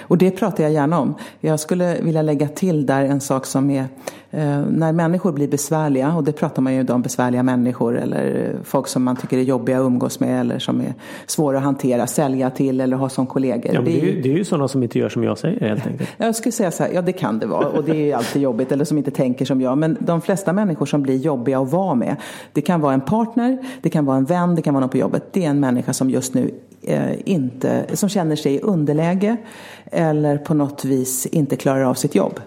Och det pratar jag gärna om. Jag skulle vilja lägga till där en sak som är när människor blir besvärliga, och det pratar man ju om besvärliga människor eller folk som man tycker är jobbiga att umgås med eller som är svåra att hantera, sälja till eller ha som kollegor. Ja, det, är ju, det är ju sådana som inte gör som jag säger helt enkelt. Jag skulle säga så här, ja det kan det vara och det är ju alltid jobbigt eller som inte tänker som jag. Men de flesta människor som blir jobbiga att vara med, det kan vara en partner, det kan vara en vän, det kan vara någon på jobbet. Det är en människa som just nu eh, inte, som känner sig i underläge eller på något vis inte klarar av sitt jobb.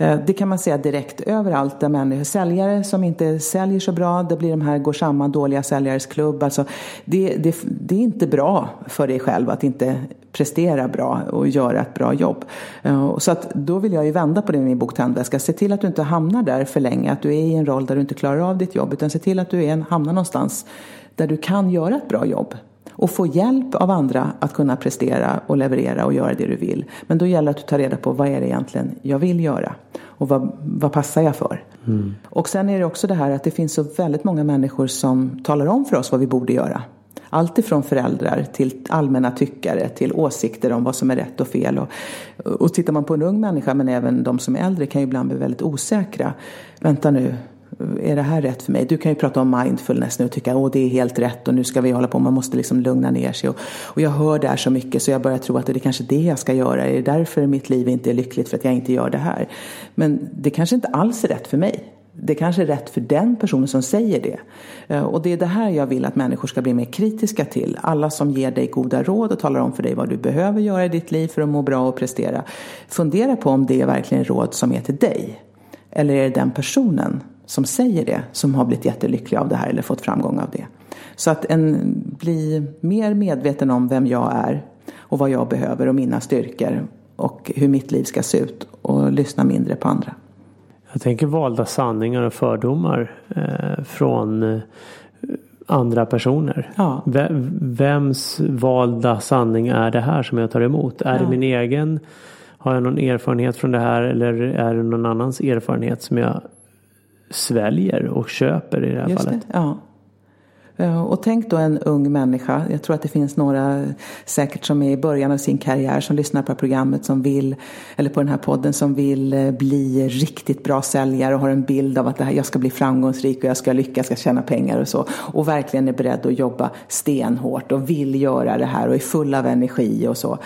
Eh, det kan man säga direkt överallt där människor, säljare som inte säljer så bra, det blir de här går samman dåliga säljares klubb. Alltså det, det, det, är inte bra för dig själv att inte prestera bra och göra ett bra jobb. Eh, så att då vill jag ju vända på det med min bok Tändväska. Se till att du inte hamnar där för länge, att du är i en roll där du inte klarar av ditt jobb, utan se till att du är, hamnar någonstans där du kan göra ett bra jobb och få hjälp av andra att kunna prestera och leverera och göra det du vill. Men då gäller det att du tar reda på vad är det egentligen jag vill göra och vad, vad passar jag för? Mm. Och sen är det också det här att det finns så väldigt många människor som talar om för oss vad vi borde göra. Allt ifrån föräldrar till allmänna tyckare till åsikter om vad som är rätt och fel. Och, och tittar man på en ung människa men även de som är äldre kan ju ibland bli väldigt osäkra. Vänta nu, är det här rätt för mig? Du kan ju prata om mindfulness nu och tycka att det är helt rätt och nu ska vi hålla på, man måste liksom lugna ner sig. Och, och jag hör det här så mycket så jag börjar tro att det är kanske det jag ska göra. Är det därför mitt liv inte är lyckligt för att jag inte gör det här? Men det kanske inte alls är rätt för mig. Det kanske är rätt för den personen som säger det. Eh, och det är det här jag vill att människor ska bli mer kritiska till. Alla som ger dig goda råd och talar om för dig vad du behöver göra i ditt liv för att må bra och prestera. Fundera på om det är verkligen råd som är till dig. Eller är det den personen som säger det som har blivit jättelycklig av det här eller fått framgång av det. Så att en bli mer medveten om vem jag är och vad jag behöver och mina styrkor och hur mitt liv ska se ut och lyssna mindre på andra. Jag tänker valda sanningar och fördomar eh, från eh, andra personer. Ja. Vems valda sanning är det här som jag tar emot? Är ja. det min egen? Har jag någon erfarenhet från det här eller är det någon annans erfarenhet som jag sväljer och köper i det här Just fallet. Det, ja. Och tänk då en ung människa, jag tror att det finns några säkert som är i början av sin karriär som lyssnar på programmet som vill, eller på den här podden som vill eh, bli riktigt bra säljare och har en bild av att det här, jag ska bli framgångsrik och jag ska lyckas, jag ska tjäna pengar och så. Och verkligen är beredd att jobba stenhårt och vill göra det här och är full av energi och så.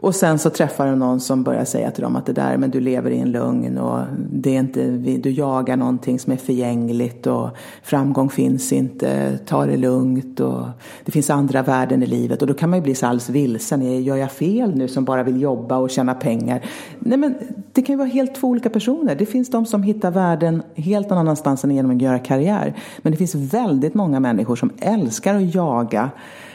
Och sen så träffar de någon som börjar säga till dem att det där, men du lever i en lugn och det är inte, du jagar någonting som är förgängligt och framgång finns inte, ta det lugnt och det finns andra värden i livet och då kan man ju bli så alldeles vilsen, gör jag fel nu som bara vill jobba och tjäna pengar? Nej men det kan ju vara helt två olika personer. Det finns de som hittar värden helt någon annanstans än genom att göra karriär. Men det finns väldigt många människor som älskar att jaga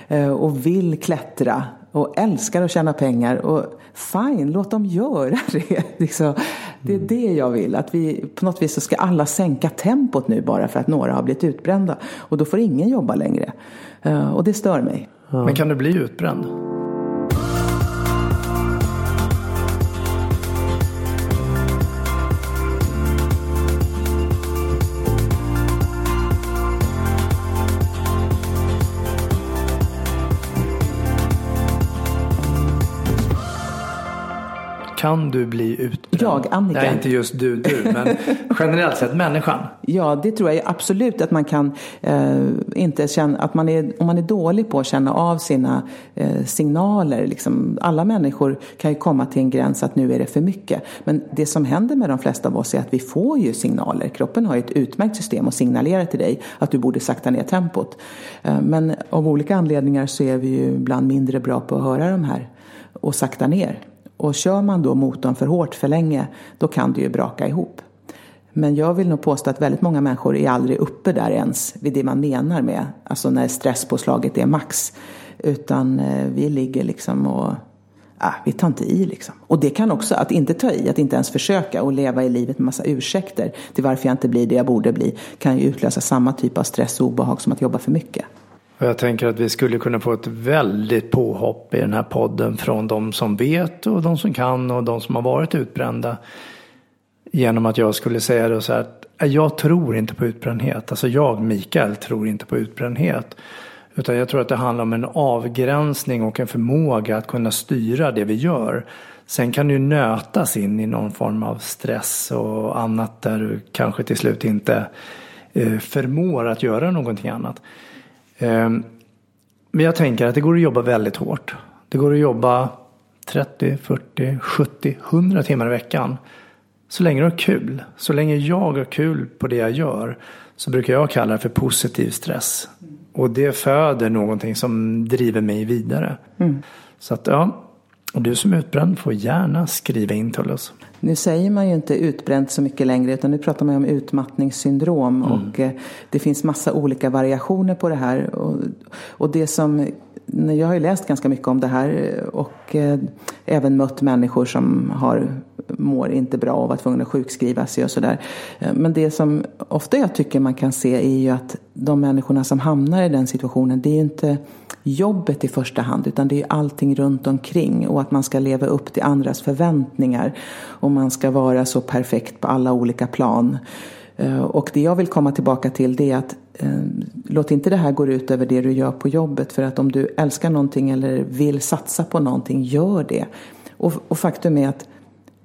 eh, och vill klättra och älskar att tjäna pengar. Och fine, låt dem göra det. Liksom. Det är det jag vill. Att vi på något vis så ska alla sänka tempot nu bara för att några har blivit utbrända. Och då får ingen jobba längre. Eh, och det stör mig. Men kan du bli utbränd? Kan du bli utbränd? Jag, Annika. Nej, inte just du, du, men generellt sett människan. Ja, det tror jag absolut att man kan eh, inte känna, att man är, om man är dålig på att känna av sina eh, signaler. Liksom, alla människor kan ju komma till en gräns att nu är det för mycket. Men det som händer med de flesta av oss är att vi får ju signaler. Kroppen har ju ett utmärkt system att signalera till dig att du borde sakta ner tempot. Eh, men av olika anledningar så är vi ju ibland mindre bra på att höra de här och sakta ner. Och kör man då motorn för hårt för länge, då kan det ju braka ihop. Men jag vill nog påstå att väldigt många människor är aldrig uppe där ens vid det man menar med, alltså när stresspåslaget är max. Utan eh, vi ligger liksom och, ah, vi tar inte i liksom. Och det kan också, att inte ta i, att inte ens försöka och leva i livet med massa ursäkter till varför jag inte blir det jag borde bli, kan ju utlösa samma typ av stress och obehag som att jobba för mycket. Och jag tänker att vi skulle kunna få ett väldigt påhopp i den här podden från de som vet och de som kan och de som har varit utbrända. Genom att jag skulle säga det så här att jag tror inte på utbrändhet. Alltså jag, Mikael, tror inte på utbrändhet. Utan jag tror att det handlar om en avgränsning och en förmåga att kunna styra det vi gör. Sen kan du nötas in i någon form av stress och annat där du kanske till slut inte eh, förmår att göra någonting annat. Ehm, men jag tänker att det går att jobba väldigt hårt. Det går att jobba 30, 40, 70, 100 timmar i veckan. Så länge du har kul, så länge jag har kul på det jag gör så brukar jag kalla det för positiv stress. Och det föder någonting som driver mig vidare. Mm. Så att ja, du som är utbränd får gärna skriva in till oss. Nu säger man ju inte utbränt så mycket längre utan nu pratar man om utmattningssyndrom mm. och eh, det finns massa olika variationer på det här. Och, och det som jag har ju läst ganska mycket om det här och eh, även mött människor som har, mår inte bra och varit tvungna att sjukskriva sig och sådär. Eh, men det som ofta jag tycker man kan se är ju att de människorna som hamnar i den situationen, det är ju inte jobbet i första hand utan det är allting runt omkring och att man ska leva upp till andras förväntningar och man ska vara så perfekt på alla olika plan. Eh, och det jag vill komma tillbaka till det är att Eh, låt inte det här gå ut över det du gör på jobbet för att om du älskar någonting eller vill satsa på någonting, gör det. Och, och faktum är att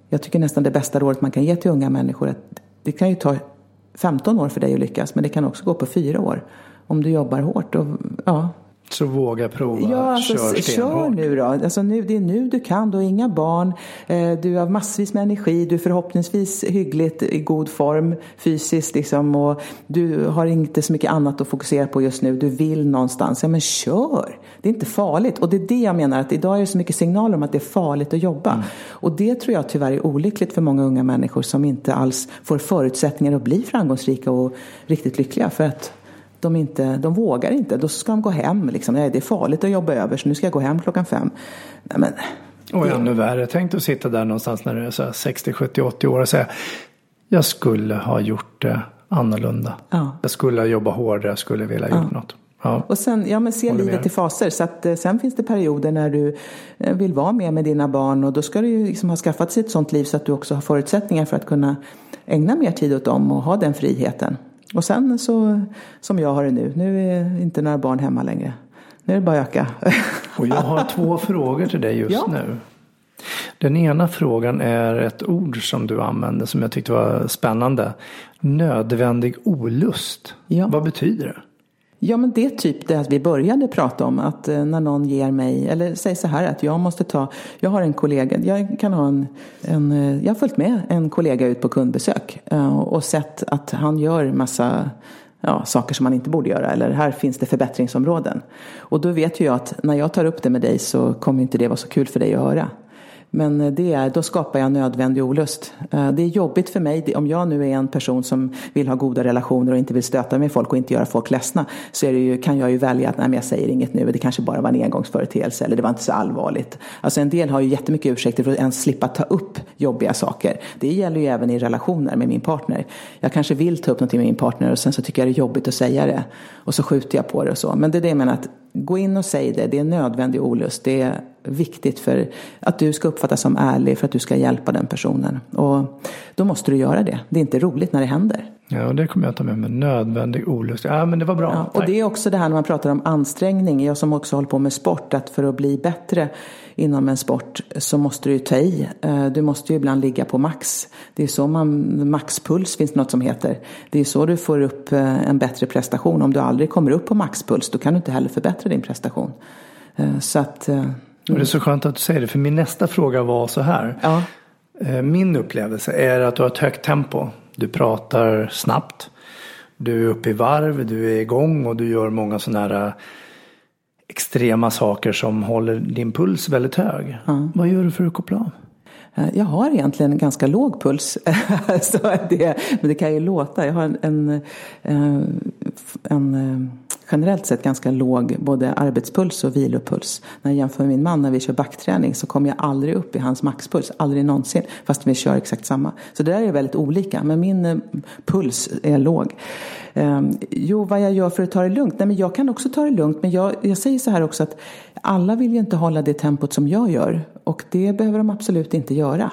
jag tycker nästan det bästa rådet man kan ge till unga människor är att det kan ju ta 15 år för dig att lyckas men det kan också gå på fyra år om du jobbar hårt. Och, ja, så våga prova, ja, alltså, kör Kör nu då. Alltså nu, det är nu du kan, du har inga barn, eh, du har massvis med energi, du är förhoppningsvis hyggligt i god form fysiskt liksom, och du har inte så mycket annat att fokusera på just nu, du vill någonstans. Ja men kör! Det är inte farligt. Och det är det jag menar, att idag är det så mycket signaler om att det är farligt att jobba. Mm. Och det tror jag tyvärr är olyckligt för många unga människor som inte alls får förutsättningar att bli framgångsrika och riktigt lyckliga. För att de, inte, de vågar inte. Då ska de gå hem. Liksom. Det är farligt att jobba över så nu ska jag gå hem klockan fem. Nej, men, och ännu värre, tänk att sitta där någonstans när du är så 60, 70, 80 år och säga jag skulle ha gjort det annorlunda. Ja. Jag skulle ha jobbat hårdare, jag skulle vilja ha gjort ja. något. Ja. Och sen, ja men se livet i faser. Så att eh, sen finns det perioder när du eh, vill vara med med dina barn och då ska du ju liksom ha skaffat sig ett sånt liv så att du också har förutsättningar för att kunna ägna mer tid åt dem och ha den friheten. Och sen så, som jag har det nu, nu är inte några barn hemma längre. Nu är det bara att öka. Och jag har två frågor till dig just ja. nu. Den ena frågan är ett ord som du använde som jag tyckte var spännande. Nödvändig olust. Ja. Vad betyder det? Ja, men det är typ det vi började prata om. Att eh, när någon ger mig, eller säg så här att jag måste ta, jag har en kollega, jag kan ha en, en eh, jag har följt med en kollega ut på kundbesök eh, och sett att han gör massa ja, saker som man inte borde göra eller här finns det förbättringsområden. Och då vet ju jag att när jag tar upp det med dig så kommer inte det vara så kul för dig att höra. Men eh, det är, då skapar jag nödvändig olust. Eh, det är jobbigt för mig, om jag nu är en person som vill ha goda relationer och inte vill stöta med folk och inte göra folk ledsna, så är det ju, kan jag ju välja att nej, jag säger inget nu, det kanske bara var en engångsföreteelse eller det var inte så allvarligt. Alltså en del har ju jättemycket ursäkter för att ens slippa ta upp jobbiga saker. Det gäller ju även i relationer med min partner. Jag kanske vill ta upp någonting med min partner och sen så tycker jag det är jobbigt att säga det. Och så skjuter jag på det och så. Men det är det jag menar att gå in och säg det, det är nödvändig olust. Det är viktigt för att du ska uppfattas som ärlig för att du ska hjälpa den personen. Och då måste du göra det. Det är inte roligt när det händer. Ja, det kommer jag ta med mig. Nödvändig olust. Ja, men det var bra. Ja, och det är också det här när man pratar om ansträngning. Jag som också håller på med sport, att för att bli bättre inom en sport så måste du ju ta i. Eh, du måste ju ibland ligga på max. Det är så man, maxpuls finns det något som heter. Det är så du får upp eh, en bättre prestation. Om du aldrig kommer upp på maxpuls, då kan du inte heller förbättra din prestation. Eh, så att... Och det är så skönt att du säger det, för min nästa fråga var så här. Ja. Min upplevelse är att du har ett högt tempo. Du pratar snabbt. Du är uppe i varv, du är igång och du gör många sådana här extrema saker som håller din puls väldigt hög. Mm. Vad gör du för att koppla av? Jag har egentligen ganska låg puls. så det, men det kan ju låta. Jag har en, en, eh, en eh, generellt sett ganska låg både arbetspuls och vilopuls. När jag jämför med min man när vi kör backträning så kommer jag aldrig upp i hans maxpuls, aldrig någonsin, fast vi kör exakt samma. Så det där är väldigt olika, men min eh, puls är låg. Ehm, jo, vad jag gör för att ta det lugnt? Nej, men jag kan också ta det lugnt, men jag, jag säger så här också att alla vill ju inte hålla det tempot som jag gör och det behöver de absolut inte göra.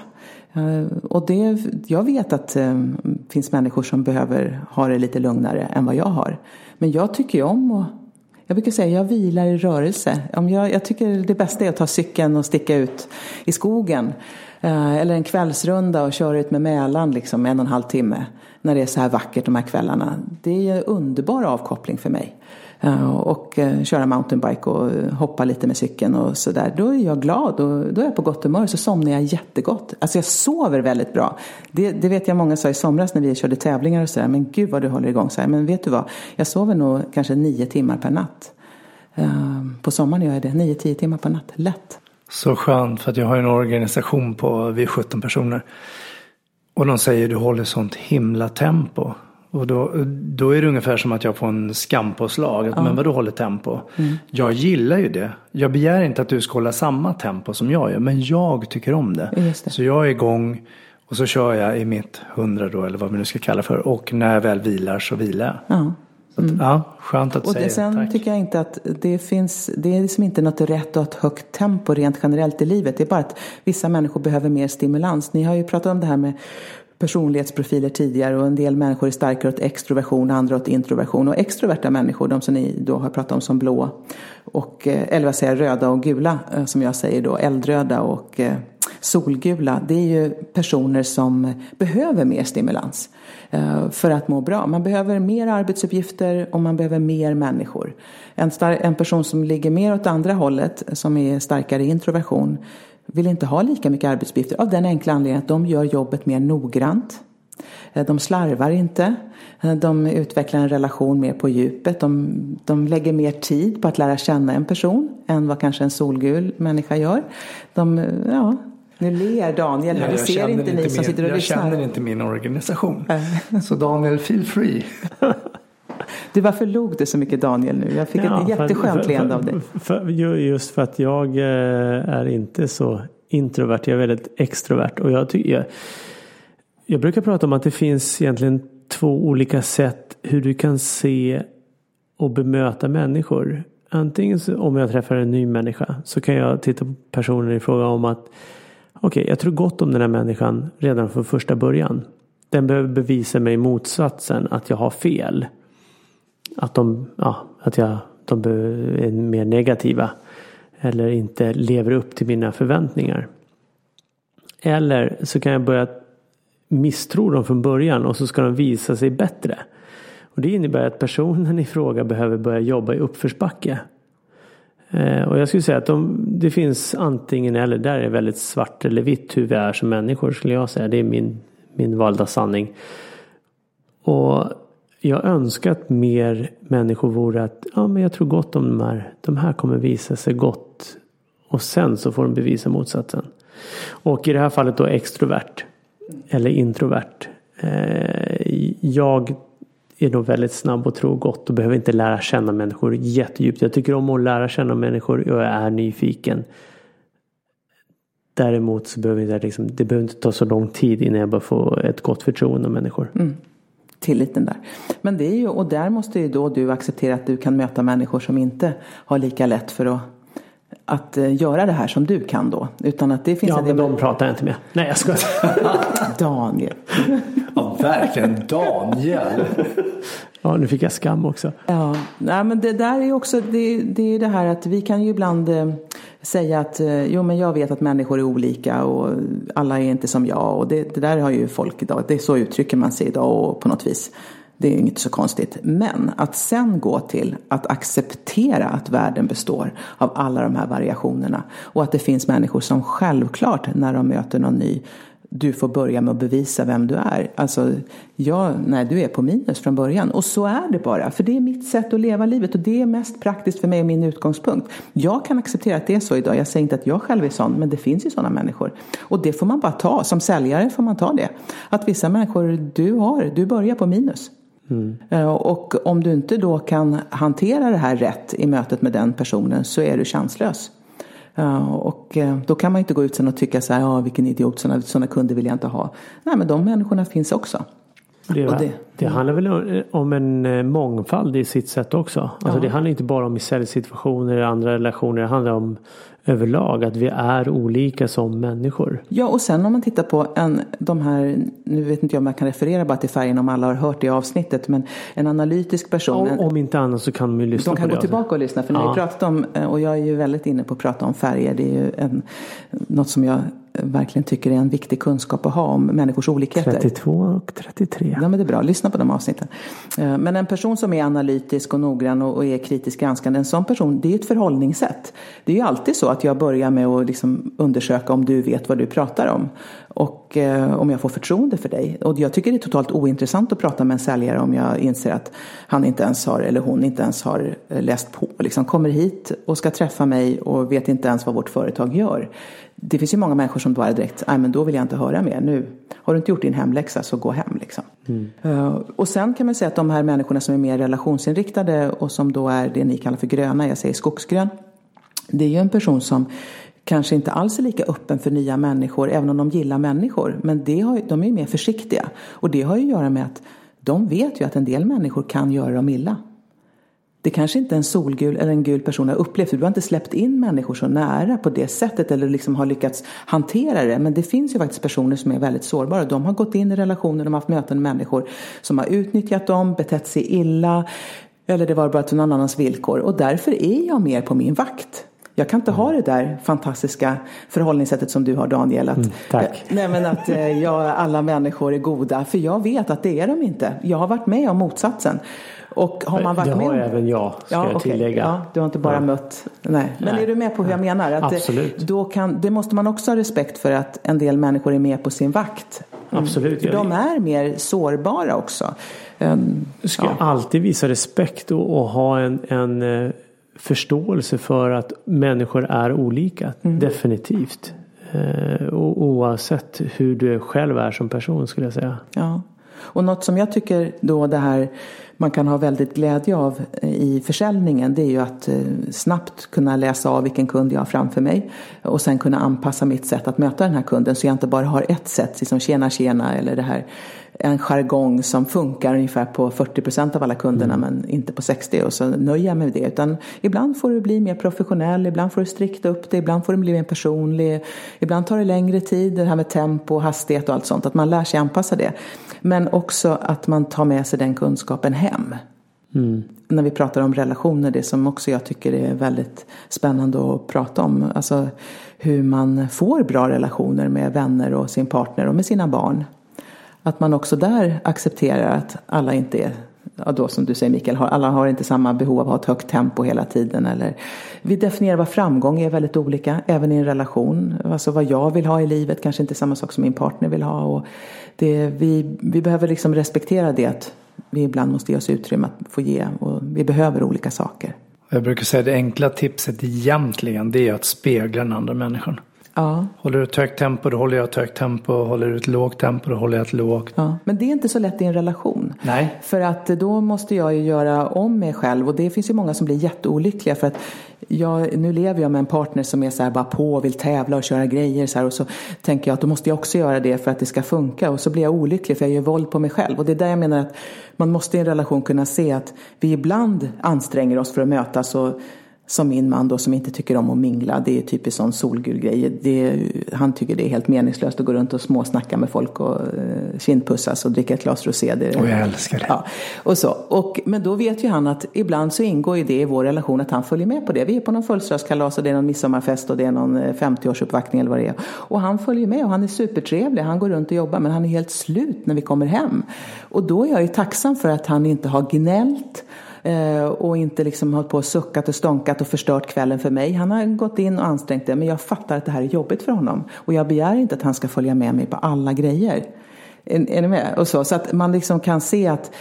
Eh, och det, jag vet att det finns människor som behöver ha det lite lugnare än vad jag har. Men jag tycker ju om att jag brukar säga jag vilar i rörelse. Om jag, jag tycker det bästa är att ta cykeln och sticka ut i skogen. Eh, eller en kvällsrunda och köra ut med Mälaren liksom en och en halv timme. När det är så här vackert de här kvällarna. Det är underbar avkoppling för mig. Eh, och eh, köra mountainbike och eh, hoppa lite med cykeln och sådär. Då är jag glad och då är jag på gott humör så somnar jag jättegott. Alltså jag sover väldigt bra. Det, det vet jag många sa i somras när vi körde tävlingar och sådär. Men gud vad du håller igång så här. Men vet du vad? Jag sover nog kanske nio timmar per natt. På sommaren gör jag det. Nio, tio timmar per natt. Lätt. Så skönt för att jag har en organisation på, vi är 17 personer. Och de säger du håller sånt himla tempo. Och då, då är det ungefär som att jag får en skampåslag. Ja. Men vadå håller tempo? Mm. Jag gillar ju det. Jag begär inte att du ska hålla samma tempo som jag gör. Men jag tycker om det. det. Så jag är igång. Och så kör jag i mitt hundra då, eller vad vi nu ska kalla för. Och när jag väl vilar så vilar jag. Ja. Mm. ja, skönt att och säga. Och sen tack. tycker jag inte att det finns, det är liksom inte något rätt att ha ett högt tempo rent generellt i livet. Det är bara att vissa människor behöver mer stimulans. Ni har ju pratat om det här med personlighetsprofiler tidigare och en del människor är starkare åt extroversion, andra åt introversion. Och extroverta människor, de som ni då har pratat om som blå, och, eh, eller vad säger röda och gula eh, som jag säger då, eldröda och eh, solgula, det är ju personer som behöver mer stimulans för att må bra. Man behöver mer arbetsuppgifter och man behöver mer människor. En, en person som ligger mer åt andra hållet, som är starkare introversion, vill inte ha lika mycket arbetsuppgifter av den enkla anledningen att de gör jobbet mer noggrant. Eh, de slarvar inte. Eh, de utvecklar en relation mer på djupet. De, de lägger mer tid på att lära känna en person än vad kanske en solgul människa gör. De, ja, nu ler Daniel, ja, det ser inte ni som sitter och lyssnar. Jag känner inte min organisation. Så Daniel, feel free. Du, varför log du så mycket Daniel nu? Jag fick ja, ett jätteskönt leende av dig. För, just för att jag eh, är inte så introvert. Jag är väldigt extrovert. Och jag, jag, jag brukar prata om att det finns egentligen två olika sätt hur du kan se och bemöta människor. Antingen om jag träffar en ny människa så kan jag titta på personen i fråga om att okej, okay, jag tror gott om den här människan redan från första början. Den behöver bevisa mig motsatsen, att jag har fel att de, ja, att jag, de är mer negativa. Eller inte lever upp till mina förväntningar. Eller så kan jag börja misstro dem från början och så ska de visa sig bättre. Och det innebär att personen i fråga behöver börja jobba i uppförsbacke. Eh, och jag skulle säga att de, det finns antingen eller. Där är väldigt svart eller vitt hur vi är som människor skulle jag säga. Det är min, min valda sanning. Och jag önskar att mer människor vore att ja, men jag tror gott om de här. De här kommer visa sig gott. Och sen så får de bevisa motsatsen. Och i det här fallet då extrovert. Eller introvert. Eh, jag är nog väldigt snabb och tror gott och behöver inte lära känna människor jättedjupt. Jag tycker om att lära känna människor och jag är nyfiken. Däremot så behöver det, liksom, det behöver inte ta så lång tid innan jag bara får ett gott förtroende av människor. Mm tilliten där. Men det är ju, och där måste ju då du acceptera att du kan möta människor som inte har lika lätt för att att eh, göra det här som du kan då. Utan att det finns ja, men de pratar jag inte med. Nej, jag skojar. Daniel. ja, verkligen Daniel. Ja, nu fick jag skam också. Ja, nej, men det där är också det, det, är det här att vi kan ju ibland eh, säga att eh, jo, men jag vet att människor är olika och alla är inte som jag och det, det där har ju folk idag. Det är så uttrycker man sig idag och på något vis. Det är inte så konstigt. Men att sen gå till att acceptera att världen består av alla de här variationerna och att det finns människor som självklart när de möter någon ny du får börja med att bevisa vem du är. Alltså, ja, nej, du är på minus från början. Och så är det bara, för det är mitt sätt att leva livet och det är mest praktiskt för mig och min utgångspunkt. Jag kan acceptera att det är så idag. Jag säger inte att jag själv är sån, men det finns ju sådana människor. Och det får man bara ta. Som säljare får man ta det. Att vissa människor du har, du börjar på minus. Mm. Och om du inte då kan hantera det här rätt i mötet med den personen så är du chanslös. Och eh, då kan man inte gå ut sen och tycka så här, ja vilken idiot, sådana, sådana kunder vill jag inte ha. Nej men de människorna finns också. Det, det, det, handlar väl om en eh, mångfald i sitt sätt också. Alltså ja. Det handlar inte bara om i säljsituationer eller andra relationer. Det handlar om överlag att vi är olika som människor. Ja och sen om man tittar på en, de här, nu vet inte jag om jag kan referera bara till färgen om alla har hört det avsnittet, men en analytisk person. Ja, om inte annat så kan de ju lyssna de på det. De kan gå tillbaka och lyssna för nu ja. har vi pratat om, eh, och jag är ju väldigt inne på att prata om färger, det är ju en, något som jag verkligen tycker är en viktig kunskap att ha om människors olikheter. 32 och 33. Ja men det är bra, lyssna på de avsnitten. Eh, men en person som är analytisk och noggrann och är kritiskt granskande, en sån person, det är ett förhållningssätt. Det är ju alltid så att jag börjar med att liksom undersöka om du vet vad du pratar om. Och eh, om jag får förtroende för dig. Och jag tycker det är totalt ointressant att prata med en säljare om jag inser att han inte ens har, eller hon inte ens har eh, läst på. Liksom kommer hit och ska träffa mig och vet inte ens vad vårt företag gör. Det finns ju många människor som bara direkt, nej men då vill jag inte höra mer. Nu har du inte gjort din hemläxa så gå hem liksom. Mm. Uh, och sen kan man säga att de här människorna som är mer relationsinriktade och som då är det ni kallar för gröna, jag säger skogsgrön. Det är ju en person som kanske inte alls är lika öppen för nya människor, även om de gillar människor. Men det har, de är ju mer försiktiga. Och det har ju att göra med att de vet ju att en del människor kan göra dem illa. Det kanske inte en solgul eller en gul person har upplevt. för Du har inte släppt in människor så nära på det sättet eller liksom har lyckats hantera det. Men det finns ju faktiskt personer som är väldigt sårbara. De har gått in i relationer, de har haft möten med människor som har utnyttjat dem, betett sig illa. Eller det var bara till någon annans villkor. Och därför är jag mer på min vakt. Jag kan inte ha det där fantastiska förhållningssättet som du har Daniel. Att, mm, tack. Nej, men att eh, jag, alla människor är goda. För jag vet att det är de inte. Jag har varit med om motsatsen. Och har man varit det med har om... även jag, ska ja, jag okay. tillägga. Ja, du har inte bara ja. mött... Nej. Men Nej. är du med på hur jag menar? Att Absolut. Det, då kan, det måste man också ha respekt för att en del människor är med på sin vakt. Mm. Absolut. För de är mer sårbara också. Du ska ja. alltid visa respekt och, och ha en, en eh, förståelse för att människor är olika. Mm. Definitivt. Eh, oavsett hur du själv är som person skulle jag säga. Ja. Och något som jag tycker då det här man kan ha väldigt glädje av i försäljningen det är ju att eh, snabbt kunna läsa av vilken kund jag har framför mig och sen kunna anpassa mitt sätt att möta den här kunden så jag inte bara har ett sätt, liksom tjena tjena eller det här en jargong som funkar ungefär på 40 procent av alla kunderna mm. men inte på 60 och så nöjer jag mig med det. Utan ibland får du bli mer professionell, ibland får du strikta upp det, ibland får du bli mer personlig. Ibland tar det längre tid, det här med tempo, hastighet och allt sånt, att man lär sig anpassa det. Men också att man tar med sig den kunskapen hem. Mm. När vi pratar om relationer, det som också jag tycker är väldigt spännande att prata om. Alltså hur man får bra relationer med vänner och sin partner och med sina barn. Att man också där accepterar att alla inte är ja då som du säger Mikael, alla har inte samma behov av att ha ett högt tempo hela tiden. Eller, vi definierar vad framgång är väldigt olika, även i en relation. Alltså vad jag vill ha i livet kanske inte är samma sak som min partner vill ha. Och det, vi, vi behöver liksom respektera det att vi ibland måste ge oss utrymme att få ge och vi behöver olika saker. Jag brukar säga det enkla tipset egentligen det är att spegla den andra människan. Ja. Håller du ett högt tempo, då håller jag ett högt tempo. Håller du ett lågt tempo, då håller jag ett lågt. Ja. Men det är inte så lätt i en relation. Nej. För att då måste jag ju göra om mig själv. Och det finns ju många som blir jätteolyckliga. För att jag, nu lever jag med en partner som är så här bara på och vill tävla och köra grejer. Så här, och så tänker jag att då måste jag också göra det för att det ska funka. Och så blir jag olycklig för jag gör våld på mig själv. Och det är där jag menar att man måste i en relation kunna se att vi ibland anstränger oss för att mötas. Och som min man då som inte tycker om att mingla. Det är typiskt sån solgul grej. Det, han tycker det är helt meningslöst att gå runt och småsnacka med folk och uh, kindpussas och dricka ett glas rosé. Det, och jag älskar det. Ja, och så. Och, men då vet ju han att ibland så ingår ju det i vår relation att han följer med på det. Vi är på någon födelsedagskalas och det är någon midsommarfest och det är någon 50-årsuppvaktning eh, eller vad det är. Och han följer med och han är supertrevlig. Han går runt och jobbar men han är helt slut när vi kommer hem. Och då är jag ju tacksam för att han inte har gnällt Eh, och inte liksom hållit på och suckat och stånkat och förstört kvällen för mig. Han har gått in och ansträngt det men jag fattar att det här är jobbigt för honom. Och jag begär inte att han ska följa med mig på alla grejer. Är, är ni med? Och så, så att man liksom kan se att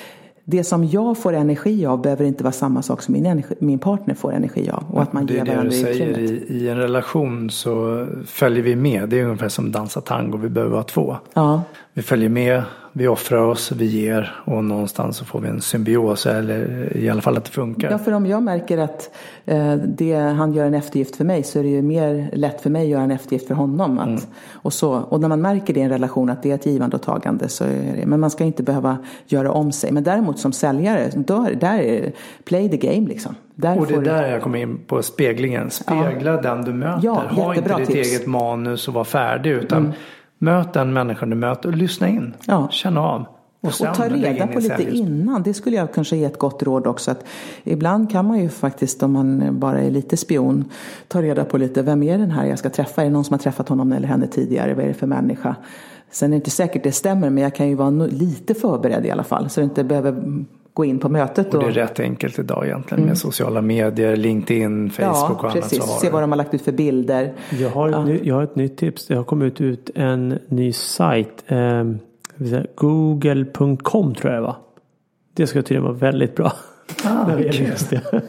det som jag får energi av behöver inte vara samma sak som min, energi, min partner får energi av. Och att man det ger är det du säger, i, i, en relation så följer vi med. Det är ungefär som dansa tango, vi behöver vara två. Ja. Vi följer med, vi offrar oss, vi ger och någonstans så får vi en symbios eller i alla fall att det funkar. Ja, för om jag märker att eh, det, han gör en eftergift för mig så är det ju mer lätt för mig att göra en eftergift för honom. Att, mm. och, så, och när man märker det i en relation att det är ett givande och tagande så är det, men man ska inte behöva göra om sig. Men däremot som säljare, då, där är play the game liksom. Där och det är där du... jag kommer in på speglingen. Spegla ja. den du möter. Ja, ha inte ditt tips. eget manus och var färdig utan mm Möt den människan du möter och lyssna in. Ja. Känn av. Och, och ta reda på lite innan. Det skulle jag kanske ge ett gott råd också. Att ibland kan man ju faktiskt om man bara är lite spion ta reda på lite. Vem är den här jag ska träffa? Är det någon som har träffat honom eller henne tidigare? Vad är det för människa? Sen är det inte säkert det stämmer men jag kan ju vara lite förberedd i alla fall. Så det inte behöver gå in på mötet. Och det är rätt enkelt idag egentligen med mm. sociala medier, LinkedIn, Facebook ja, och annat. Precis. Se vad de har lagt ut för bilder. Jag har, ja. ny, jag har ett nytt tips. Det har kommit ut en ny sajt. Eh, Google.com tror jag det var. Det ska tydligen vara väldigt bra. Ah, just det.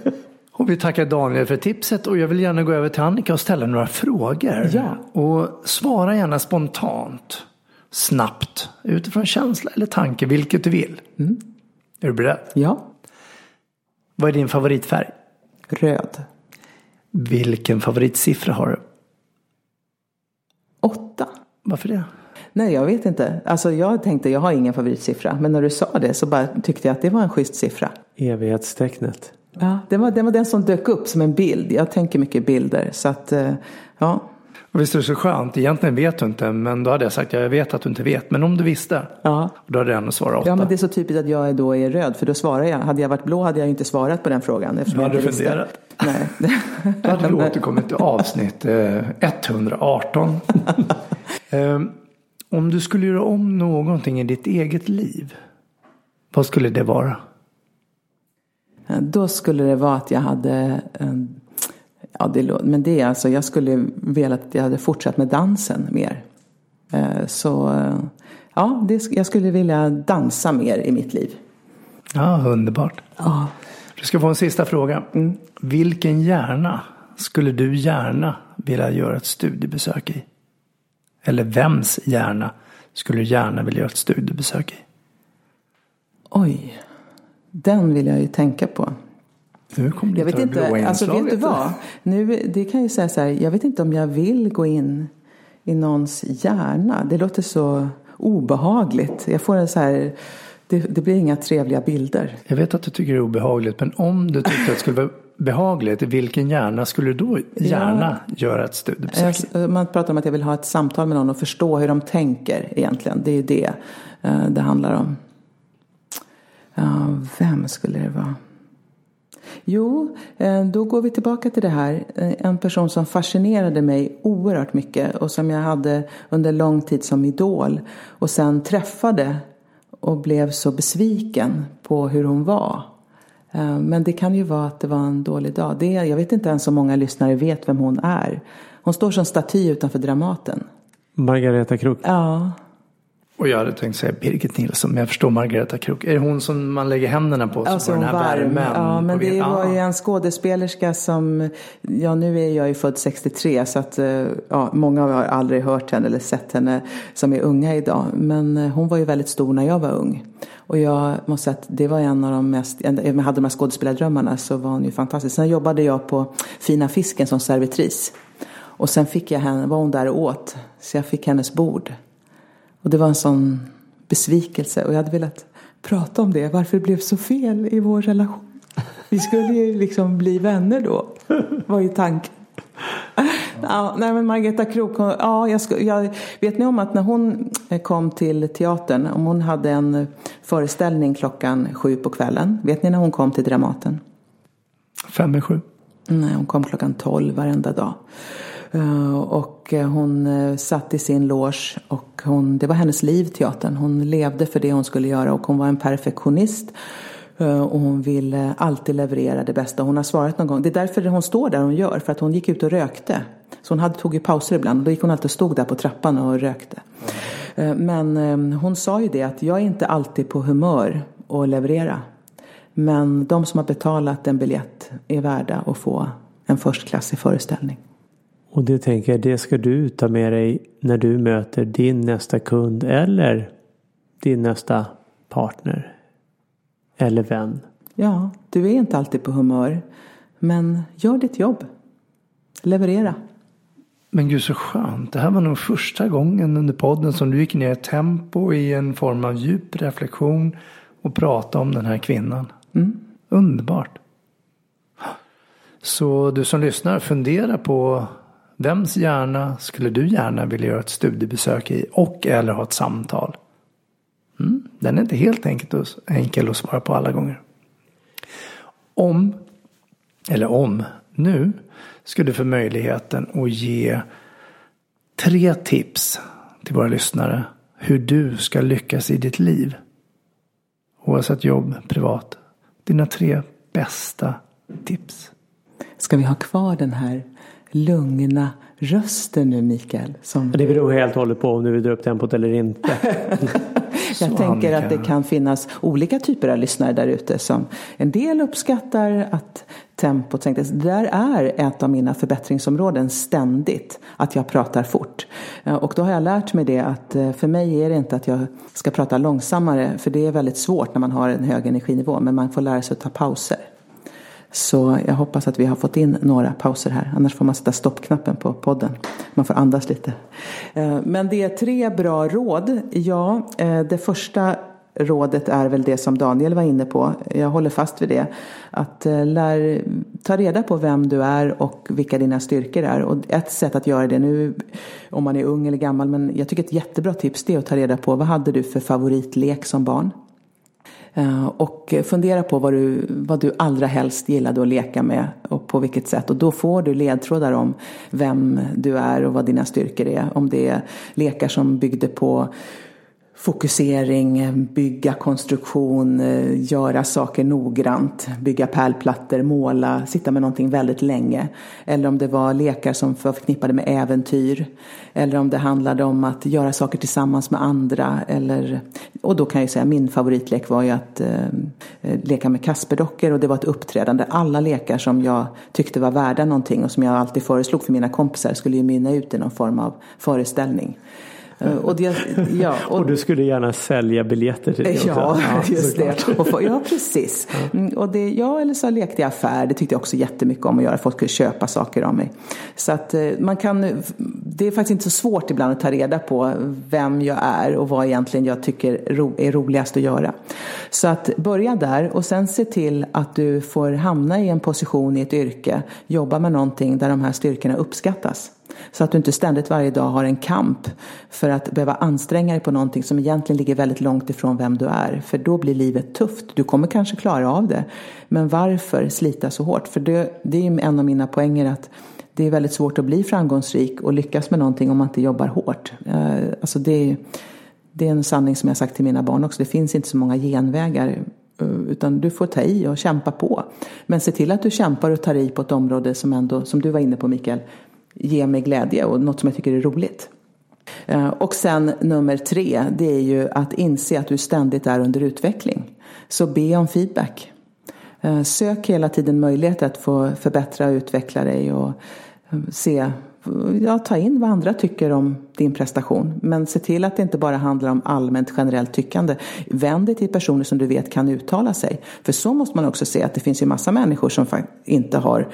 Och vi tackar Daniel för tipset och jag vill gärna gå över till Annika och ställa några frågor. Ja. Och svara gärna spontant, snabbt, utifrån känsla eller tanke, vilket du vill. Mm. Är du beredd? Ja. Vad är din favoritfärg? Röd. Vilken favoritsiffra har du? Åtta. Varför det? Nej, jag vet inte. Alltså jag tänkte, jag har ingen favoritsiffra. Men när du sa det så bara tyckte jag att det var en schysst siffra. Evighetstecknet. Ja, det var, det var den som dök upp som en bild. Jag tänker mycket bilder. Så att, eh, ja. Och visst är det så skönt, egentligen vet du inte, men då hade jag sagt, jag vet att du inte vet, men om du visste, ja. då hade jag ändå svarat åtta. Ja, men det är så typiskt att jag då är röd, för då svarar jag. Hade jag varit blå hade jag inte svarat på den frågan. Du hade jag funderat. Nej. då hade du återkommit till avsnitt 118. Eh, ehm, om du skulle göra om någonting i ditt eget liv, vad skulle det vara? Då skulle det vara att jag hade Ja, det, men det är alltså, jag skulle vilja att jag hade fortsatt med dansen mer. Eh, så ja, det, jag skulle vilja dansa mer i mitt liv. Ja, underbart. Ja. Du ska få en sista fråga. Mm. Vilken hjärna skulle du gärna vilja göra ett studiebesök i? Eller vems hjärna skulle du gärna vilja göra ett studiebesök i? Oj, den vill jag ju tänka på. Nu kommer du jag vet inte, alltså vet du vad? Nu, det kan ju säga så här, jag vet inte om jag vill gå in i någons hjärna. Det låter så obehagligt. Jag får en så här, det, det, blir inga trevliga bilder. Jag vet att du tycker det är obehagligt, men om du tyckte att det skulle vara behagligt, vilken hjärna skulle du då gärna ja. göra ett studiebesök Man pratar om att jag vill ha ett samtal med någon och förstå hur de tänker egentligen. Det är det uh, det handlar om. Vem skulle det vara? Jo, eh, då går vi tillbaka till det här. Eh, en person som fascinerade mig oerhört mycket och som jag hade under lång tid som idol och sen träffade och blev så besviken på hur hon var. Eh, men det kan ju vara att det var en dålig dag. Det, jag vet inte ens om många lyssnare vet vem hon är. Hon står som staty utanför Dramaten. Margareta Krook. Ja. Och jag hade tänkt säga Birgit Nilsson, men jag förstår Margareta Krook. Är det hon som man lägger händerna på? Så alltså den här varm. värmen? Ja, men det var ju en skådespelerska som, ja nu är jag ju född 63 så att eh, ja, många har aldrig hört henne eller sett henne som är unga idag. Men eh, hon var ju väldigt stor när jag var ung. Och jag måste säga att det var en av de mest, jag hade de här skådespelardrömmarna så var hon ju fantastisk. Sen jobbade jag på Fina Fisken som servitris. Och sen fick jag henne, var hon där och åt. Så jag fick hennes bord. Och det var en sån besvikelse och jag hade velat prata om det, varför det blev så fel i vår relation. Vi skulle ju liksom bli vänner då, var ju tanken. Ja, nej men Margareta Krook, ja, jag, ska, jag vet ni om att när hon kom till teatern, om hon hade en föreställning klockan sju på kvällen, vet ni när hon kom till Dramaten? Fem i sju. Nej, hon kom klockan tolv varenda dag. Eh, och eh, hon eh, satt i sin loge och hon, det var hennes liv, teatern. Hon levde för det hon skulle göra och hon var en perfektionist. Och hon ville alltid leverera det bästa. Hon har svarat någon gång. Det är därför hon står där hon gör. För att hon gick ut och rökte. Så hon hade, tog ju pauser ibland. Då gick hon alltid och stod där på trappan och rökte. Men hon sa ju det att jag är inte alltid på humör att leverera. Men de som har betalat en biljett är värda att få en förstklassig föreställning. Och det tänker jag, det ska du ta med dig när du möter din nästa kund eller din nästa partner. Eller vän. Ja, du är inte alltid på humör. Men gör ditt jobb. Leverera. Men gud så skönt. Det här var nog första gången under podden som du gick ner i tempo i en form av djup reflektion och pratade om den här kvinnan. Mm. Underbart. Så du som lyssnar, fundera på Vems hjärna skulle du gärna vilja göra ett studiebesök i och eller ha ett samtal? Mm, den är inte helt enkelt enkel att svara på alla gånger. Om, eller om, nu skulle du få möjligheten att ge tre tips till våra lyssnare hur du ska lyckas i ditt liv. Oavsett jobb, privat. Dina tre bästa tips. Ska vi ha kvar den här lugna rösten nu Mikael. Som... Det beror helt och hållet på om du vill dra upp tempot eller inte. Jag tänker att det kan finnas olika typer av lyssnare där ute som en del uppskattar att tempot sänktes. Det där är ett av mina förbättringsområden ständigt, att jag pratar fort. Och då har jag lärt mig det att eh, för mig är det inte att jag ska prata långsammare, för det är väldigt svårt när man har en hög energinivå, men man får lära sig att ta pauser. Så jag hoppas att vi har fått in några pauser här. Annars får man sätta stoppknappen på podden. Man får andas lite. Eh, men det är tre bra råd. Ja, eh, det första rådet är väl det som Daniel var inne på. Jag håller fast vid det. Att eh, lär, ta reda på vem du är och vilka dina styrkor är. Och ett sätt att göra det nu, om man är ung eller gammal, men jag tycker ett jättebra tips det är att ta reda på vad hade du för favoritlek som barn? Eh, och fundera på vad du, vad du allra helst gillade att leka med och på vilket sätt. Och då får du ledtrådar om vem du är och vad dina styrkor är. Om det är lekar som byggde på fokusering, bygga konstruktion, eh, göra saker noggrant, bygga pärlplattor, måla, sitta med någonting väldigt länge. Eller om det var lekar som var förknippade med äventyr. Eller om det handlade om att göra saker tillsammans med andra. Eller, och då kan jag säga min favoritlek var ju att eh, eh, leka med Kasperdockor och det var ett uppträdande. Alla lekar som jag tyckte var värda någonting och som jag alltid föreslog för mina kompisar skulle ju mynna ut i någon form av föreställning. Eh, och, det, ja, och, och, du skulle gärna sälja biljetter till det också? Ja, just det. Och få, ja, precis. Mm, och det, ja, eller så lekte jag affär. Det tyckte jag också jättemycket om att göra. Folk skulle köpa saker av mig. Så att eh, man kan, det är faktiskt inte så svårt ibland att ta reda på vem jag är och vad egentligen jag tycker är roligast att göra. Så att börja där och sen se till att du får hamna i en position i ett yrke, jobba med någonting där de här styrkorna uppskattas. Så att du inte ständigt varje dag har en kamp för att behöva anstränga dig på någonting som egentligen ligger väldigt långt ifrån vem du är. För då blir livet tufft. Du kommer kanske klara av det. Men varför slita så hårt? För det, det är ju en av mina poänger att det är väldigt svårt att bli framgångsrik och lyckas med någonting om man inte jobbar hårt. Eh, alltså det, är, det är en sanning som jag sagt till mina barn också. Det finns inte så många genvägar eh, utan du får ta i och kämpa på. Men se till att du kämpar och tar i på ett område som ändå, som du var inne på Mikael, ger mig glädje och något som jag tycker är roligt. Eh, och sen nummer tre, det är ju att inse att du ständigt är under utveckling. Så be om feedback. Eh, sök hela tiden möjligheter att få förbättra och utveckla dig och eh, se, ja, ta in vad andra tycker om din prestation. Men se till att det inte bara handlar om allmänt generellt tyckande. Vänd dig till personer som du vet kan uttala sig. För så måste man också se att det finns ju massa människor som inte har,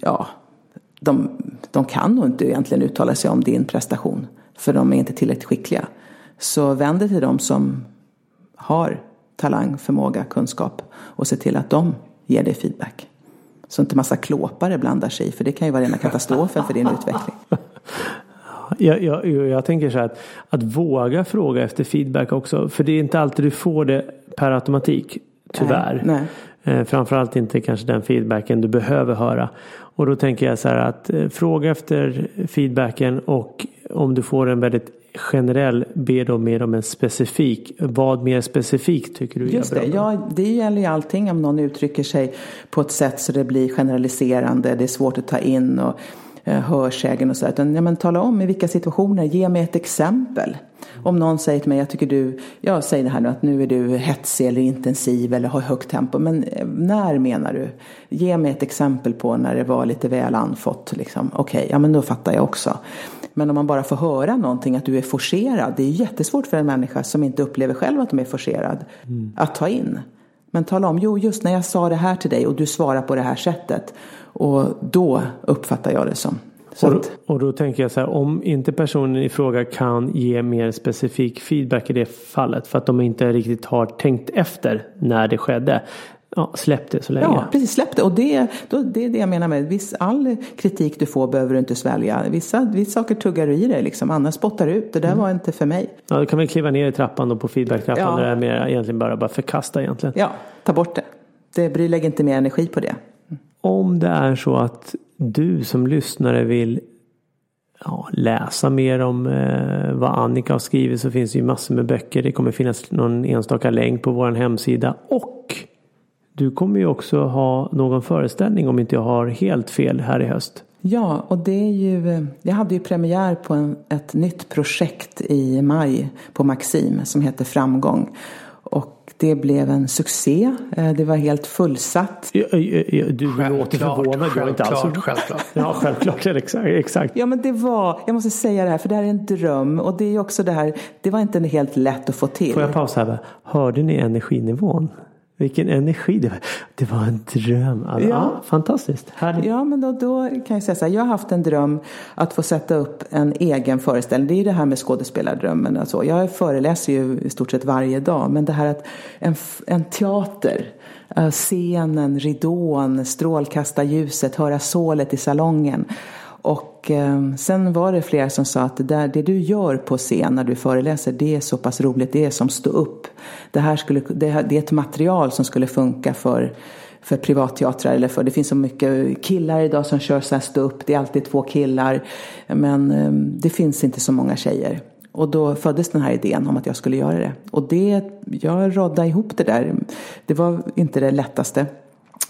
ja, de, de kan nog inte egentligen uttala sig om din prestation. För de är inte tillräckligt skickliga. Så vänd dig till dem som har talang, förmåga, kunskap och se till att de ger dig feedback. Så inte massa klåpare blandar sig i, för det kan ju vara rena katastrofen för din utveckling. Jag, jag, jag tänker så här att, att våga fråga efter feedback också. För det är inte alltid du får det per automatik. Tyvärr. Nej, nej. Eh, framförallt inte kanske den feedbacken du behöver höra. Och då tänker jag så här att eh, fråga efter feedbacken och om du får en väldigt generell, be då mer om en specifik. Vad mer specifikt tycker du Just är bra? det, ja, det gäller ju allting om någon uttrycker sig på ett sätt så det blir generaliserande, det är svårt att ta in och hörsägen och så. Utan, ja, men tala om i vilka situationer, ge mig ett exempel. Om någon säger till mig, jag tycker du, jag säger det här nu att nu är du hetsig eller intensiv eller har högt tempo. Men eh, när menar du? Ge mig ett exempel på när det var lite väl anfått. Liksom. Okej, okay, ja men då fattar jag också. Men om man bara får höra någonting att du är forcerad. Det är jättesvårt för en människa som inte upplever själv att de är forcerad. Mm. Att ta in. Men tala om, jo just när jag sa det här till dig och du svarar på det här sättet. Och då uppfattar jag det som. Och, att, och, då tänker jag så här, om inte personen i fråga kan ge mer specifik feedback i det fallet för att de inte riktigt har tänkt efter när det skedde. Ja, släpp det så länge. Ja, precis. Släpp det. Och det, då, det är det jag menar med viss, all kritik du får behöver du inte svälja. Vissa, vissa saker tuggar du i dig liksom, annars spottar du ut. Det där mm. var inte för mig. Ja, du kan väl kliva ner i trappan då på feedbacktrappan ja. där det är mer egentligen bara, bara förkasta egentligen. Ja, ta bort det. det bry, lägg inte mer energi på det. Om det är så att du som lyssnare vill ja, läsa mer om eh, vad Annika har skrivit så finns det ju massor med böcker. Det kommer finnas någon enstaka länk på vår hemsida. Och du kommer ju också ha någon föreställning om inte jag har helt fel här i höst. Ja, och det är ju, jag hade ju premiär på en, ett nytt projekt i maj på Maxim som heter Framgång. Det blev en succé. Eh, det var helt fullsatt. Du låter förvånad. Självklart, självklart. Ja, självklart. Exakt, exakt. Ja, men det var, jag måste säga det här, för det här är en dröm. Och det är också det här, det var inte helt lätt att få till. Får jag pausa här? Hörde ni energinivån? Vilken energi det var. Det var en dröm. Alltså, ja. ja. fantastiskt. Härligt. Ja, men då, då kan jag säga så här. Jag har haft en dröm att få sätta upp en egen föreställning. Det är ju det här med skådespelardrömmen. Och så. Jag föreläser ju i stort sett varje dag. Men det här att en, en teater eh, scenen, ridån, strålkastarljuset, höra sålet i salongen. Och eh, sen var det flera som sa att det, där, det du gör på scen när du föreläser, det är så pass roligt, det är som stå upp. Det här skulle, det, det är ett material som skulle funka för för privatteatrar eller för, det finns så mycket killar idag som kör så här stå upp, det är alltid två killar. Men eh, det finns inte så många tjejer. Och då föddes den här idén om att jag skulle göra det. Och det, jag rådde ihop det där. Det var inte det lättaste.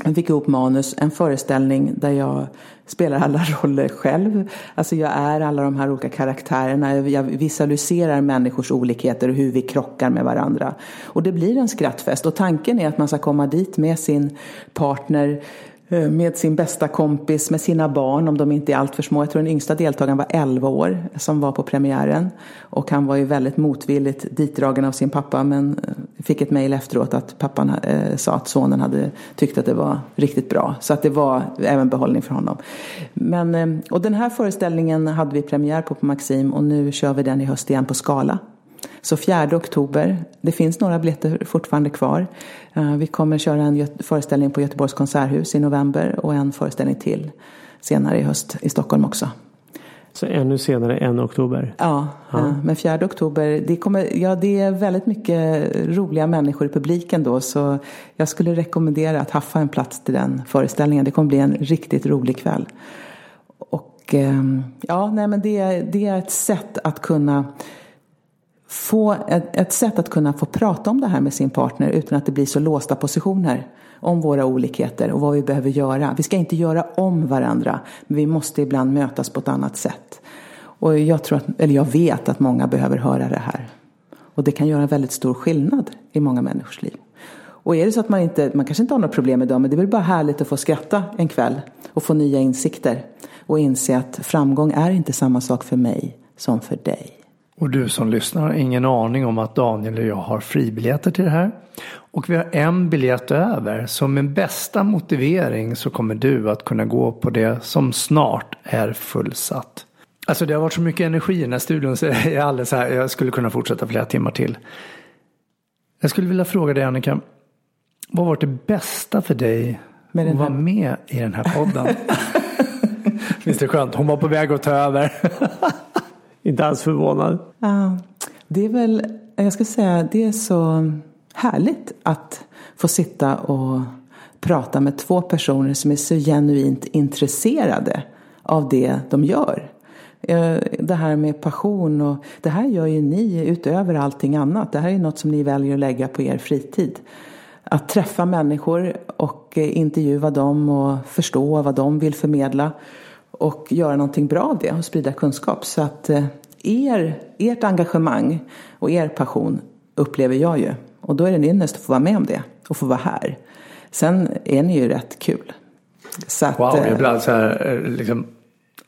Jag fick ihop manus, en föreställning där jag spelar alla roller själv. Alltså jag är alla de här olika karaktärerna. Jag visualiserar människors olikheter och hur vi krockar med varandra. Och det blir en skrattfest. Och tanken är att man ska komma dit med sin partner Eh, med sin bästa kompis, med sina barn om de inte är alltför små. Jag tror den yngsta deltagaren var 11 år som var på premiären. Och han var ju väldigt motvilligt ditdragen av sin pappa men eh, fick ett mejl efteråt att pappan eh, sa att sonen hade tyckt att det var riktigt bra. Så att det var även behållning för honom. Men, eh, och den här föreställningen hade vi premiär på på Maxim och nu kör vi den i höst igen på Skala. Så 4 oktober, det finns några biljetter fortfarande kvar. Eh, vi kommer köra en föreställning på Göteborgs konserthus i november och en föreställning till senare i höst i Stockholm också. Så ännu senare än oktober? Ja, ja. Eh, men 4 oktober, det, kommer, ja, det är väldigt mycket roliga människor i publiken då så jag skulle rekommendera att haffa en plats till den föreställningen. Det kommer bli en riktigt rolig kväll. Och eh, ja, nej men det, det är ett sätt att kunna få ett, ett, sätt att kunna få prata om det här med sin partner utan att det blir så låsta positioner om våra olikheter och vad vi behöver göra. Vi ska inte göra om varandra, men vi måste ibland mötas på ett annat sätt. Och jag tror att, eller jag vet att många behöver höra det här. Och det kan göra en väldigt stor skillnad i många människors liv. Och är det så att man inte, man kanske inte har något problem idag, men det är väl bara härligt att få skratta en kväll och få nya insikter och inse att framgång är inte samma sak för mig som för dig. Och du som lyssnar har ingen aning om att Daniel och jag har fribiljetter till det här. Och vi har en biljett över. Så med bästa motivering så kommer du att kunna gå på det som snart är fullsatt. Alltså det har varit så mycket energi i den här studion så jag är alldeles här. Jag skulle kunna fortsätta flera timmar till. Jag skulle vilja fråga dig Annika. Vad var det bästa för dig Med att vara med i den här podden? Visst är det skönt? Hon var på väg att ta över. Inte alls förvånad. Ja, det är väl, jag ska säga, det är så härligt att få sitta och prata med två personer som är så genuint intresserade av det de gör. Eh, det här med passion och det här gör ju ni utöver allting annat. Det här är något som ni väljer att lägga på er fritid. Att träffa människor och eh, intervjua dem och förstå vad de vill förmedla och göra någonting bra av det och sprida kunskap. Så att eh, er, ert engagemang och er passion upplever jag ju. Och då är det en ynnest att få vara med om det och få vara här. Sen är ni ju rätt kul. Så att, Wow, det blir alltså här, eh, liksom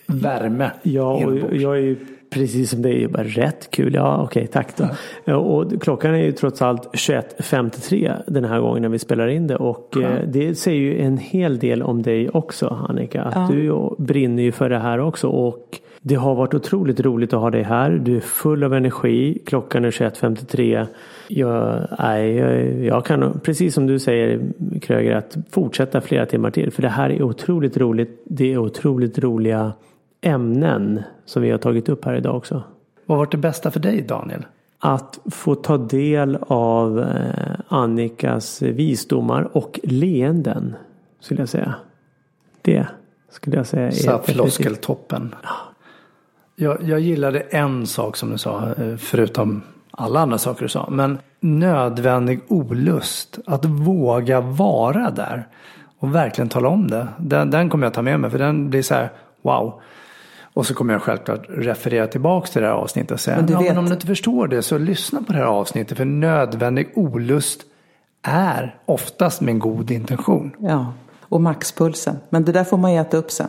värme. Ja, och jag är ju precis som dig, bara rätt kul. Ja, okej, tack då. Ja, Och klockan är ju trots allt 21.53 den här gången när vi spelar in det. Och eh, det säger ju en hel del om dig också, Annika. Att Ja. du ju brinner ju för det här också. Och det har varit otroligt roligt att ha dig här. Du är full av energi. Klockan är 21.53. Jag, nej, jag, jag kan, precis som du säger Kröger, att fortsätta flera timmar till. För det här är otroligt roligt. Det är otroligt roliga ämnen som vi har tagit upp här idag också. Vad var det bästa för dig Daniel? Att få ta del av eh, Annikas visdomar och leenden skulle jag säga. Det skulle jag säga är definitivt- floskeltoppen. Jag, jag gillade en sak som du sa, eh, förutom alla andra saker du sa. Men nödvändig olust. Att våga vara där. Och verkligen tala om det. Den, den kommer jag ta med mig. För den blir så här, wow. Och så kommer jag självklart referera tillbaks till det här avsnittet och säga. Men ja, men om du inte förstår det så lyssna på det här avsnittet. För nödvändig olust är oftast med en god intention. Ja, och maxpulsen. Men det där får man äta upp sen.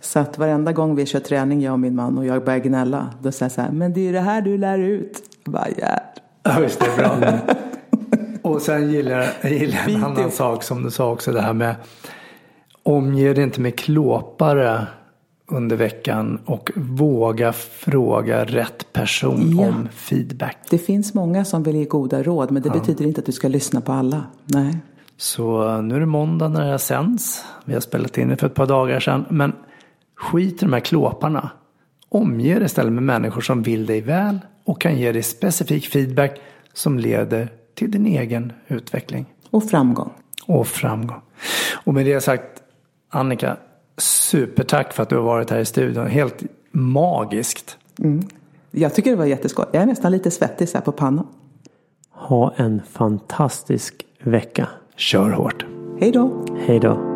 Så att varenda gång vi kör träning, jag och min man, och jag börjar gnälla, då säger jag så här, men det är ju det här du lär ut. Jag bara, ja. Ja, visst det är bra. Och sen gillar jag, en annan sak som du sa också. Det här med omge dig inte med klåpare under veckan och våga fråga rätt person Ja. om feedback. Det finns många som vill ge goda råd, men det betyder inte att du ska lyssna på alla. Nej. Så nu är det måndag när det här sänds. Vi har spelat in det för ett par dagar sedan. Men skit i de här klåparna. Omge dig istället med människor som vill dig väl och kan ge dig specifik feedback som leder till din egen utveckling. Och framgång. och framgång. Och med det sagt, Annika, supertack för att du har varit här i studion. Helt magiskt. Jag tycker det var jätteskoj. Jag är nästan lite svettig så här på pannan. Ha en fantastisk vecka. Kör hårt. Hej då! Hej då.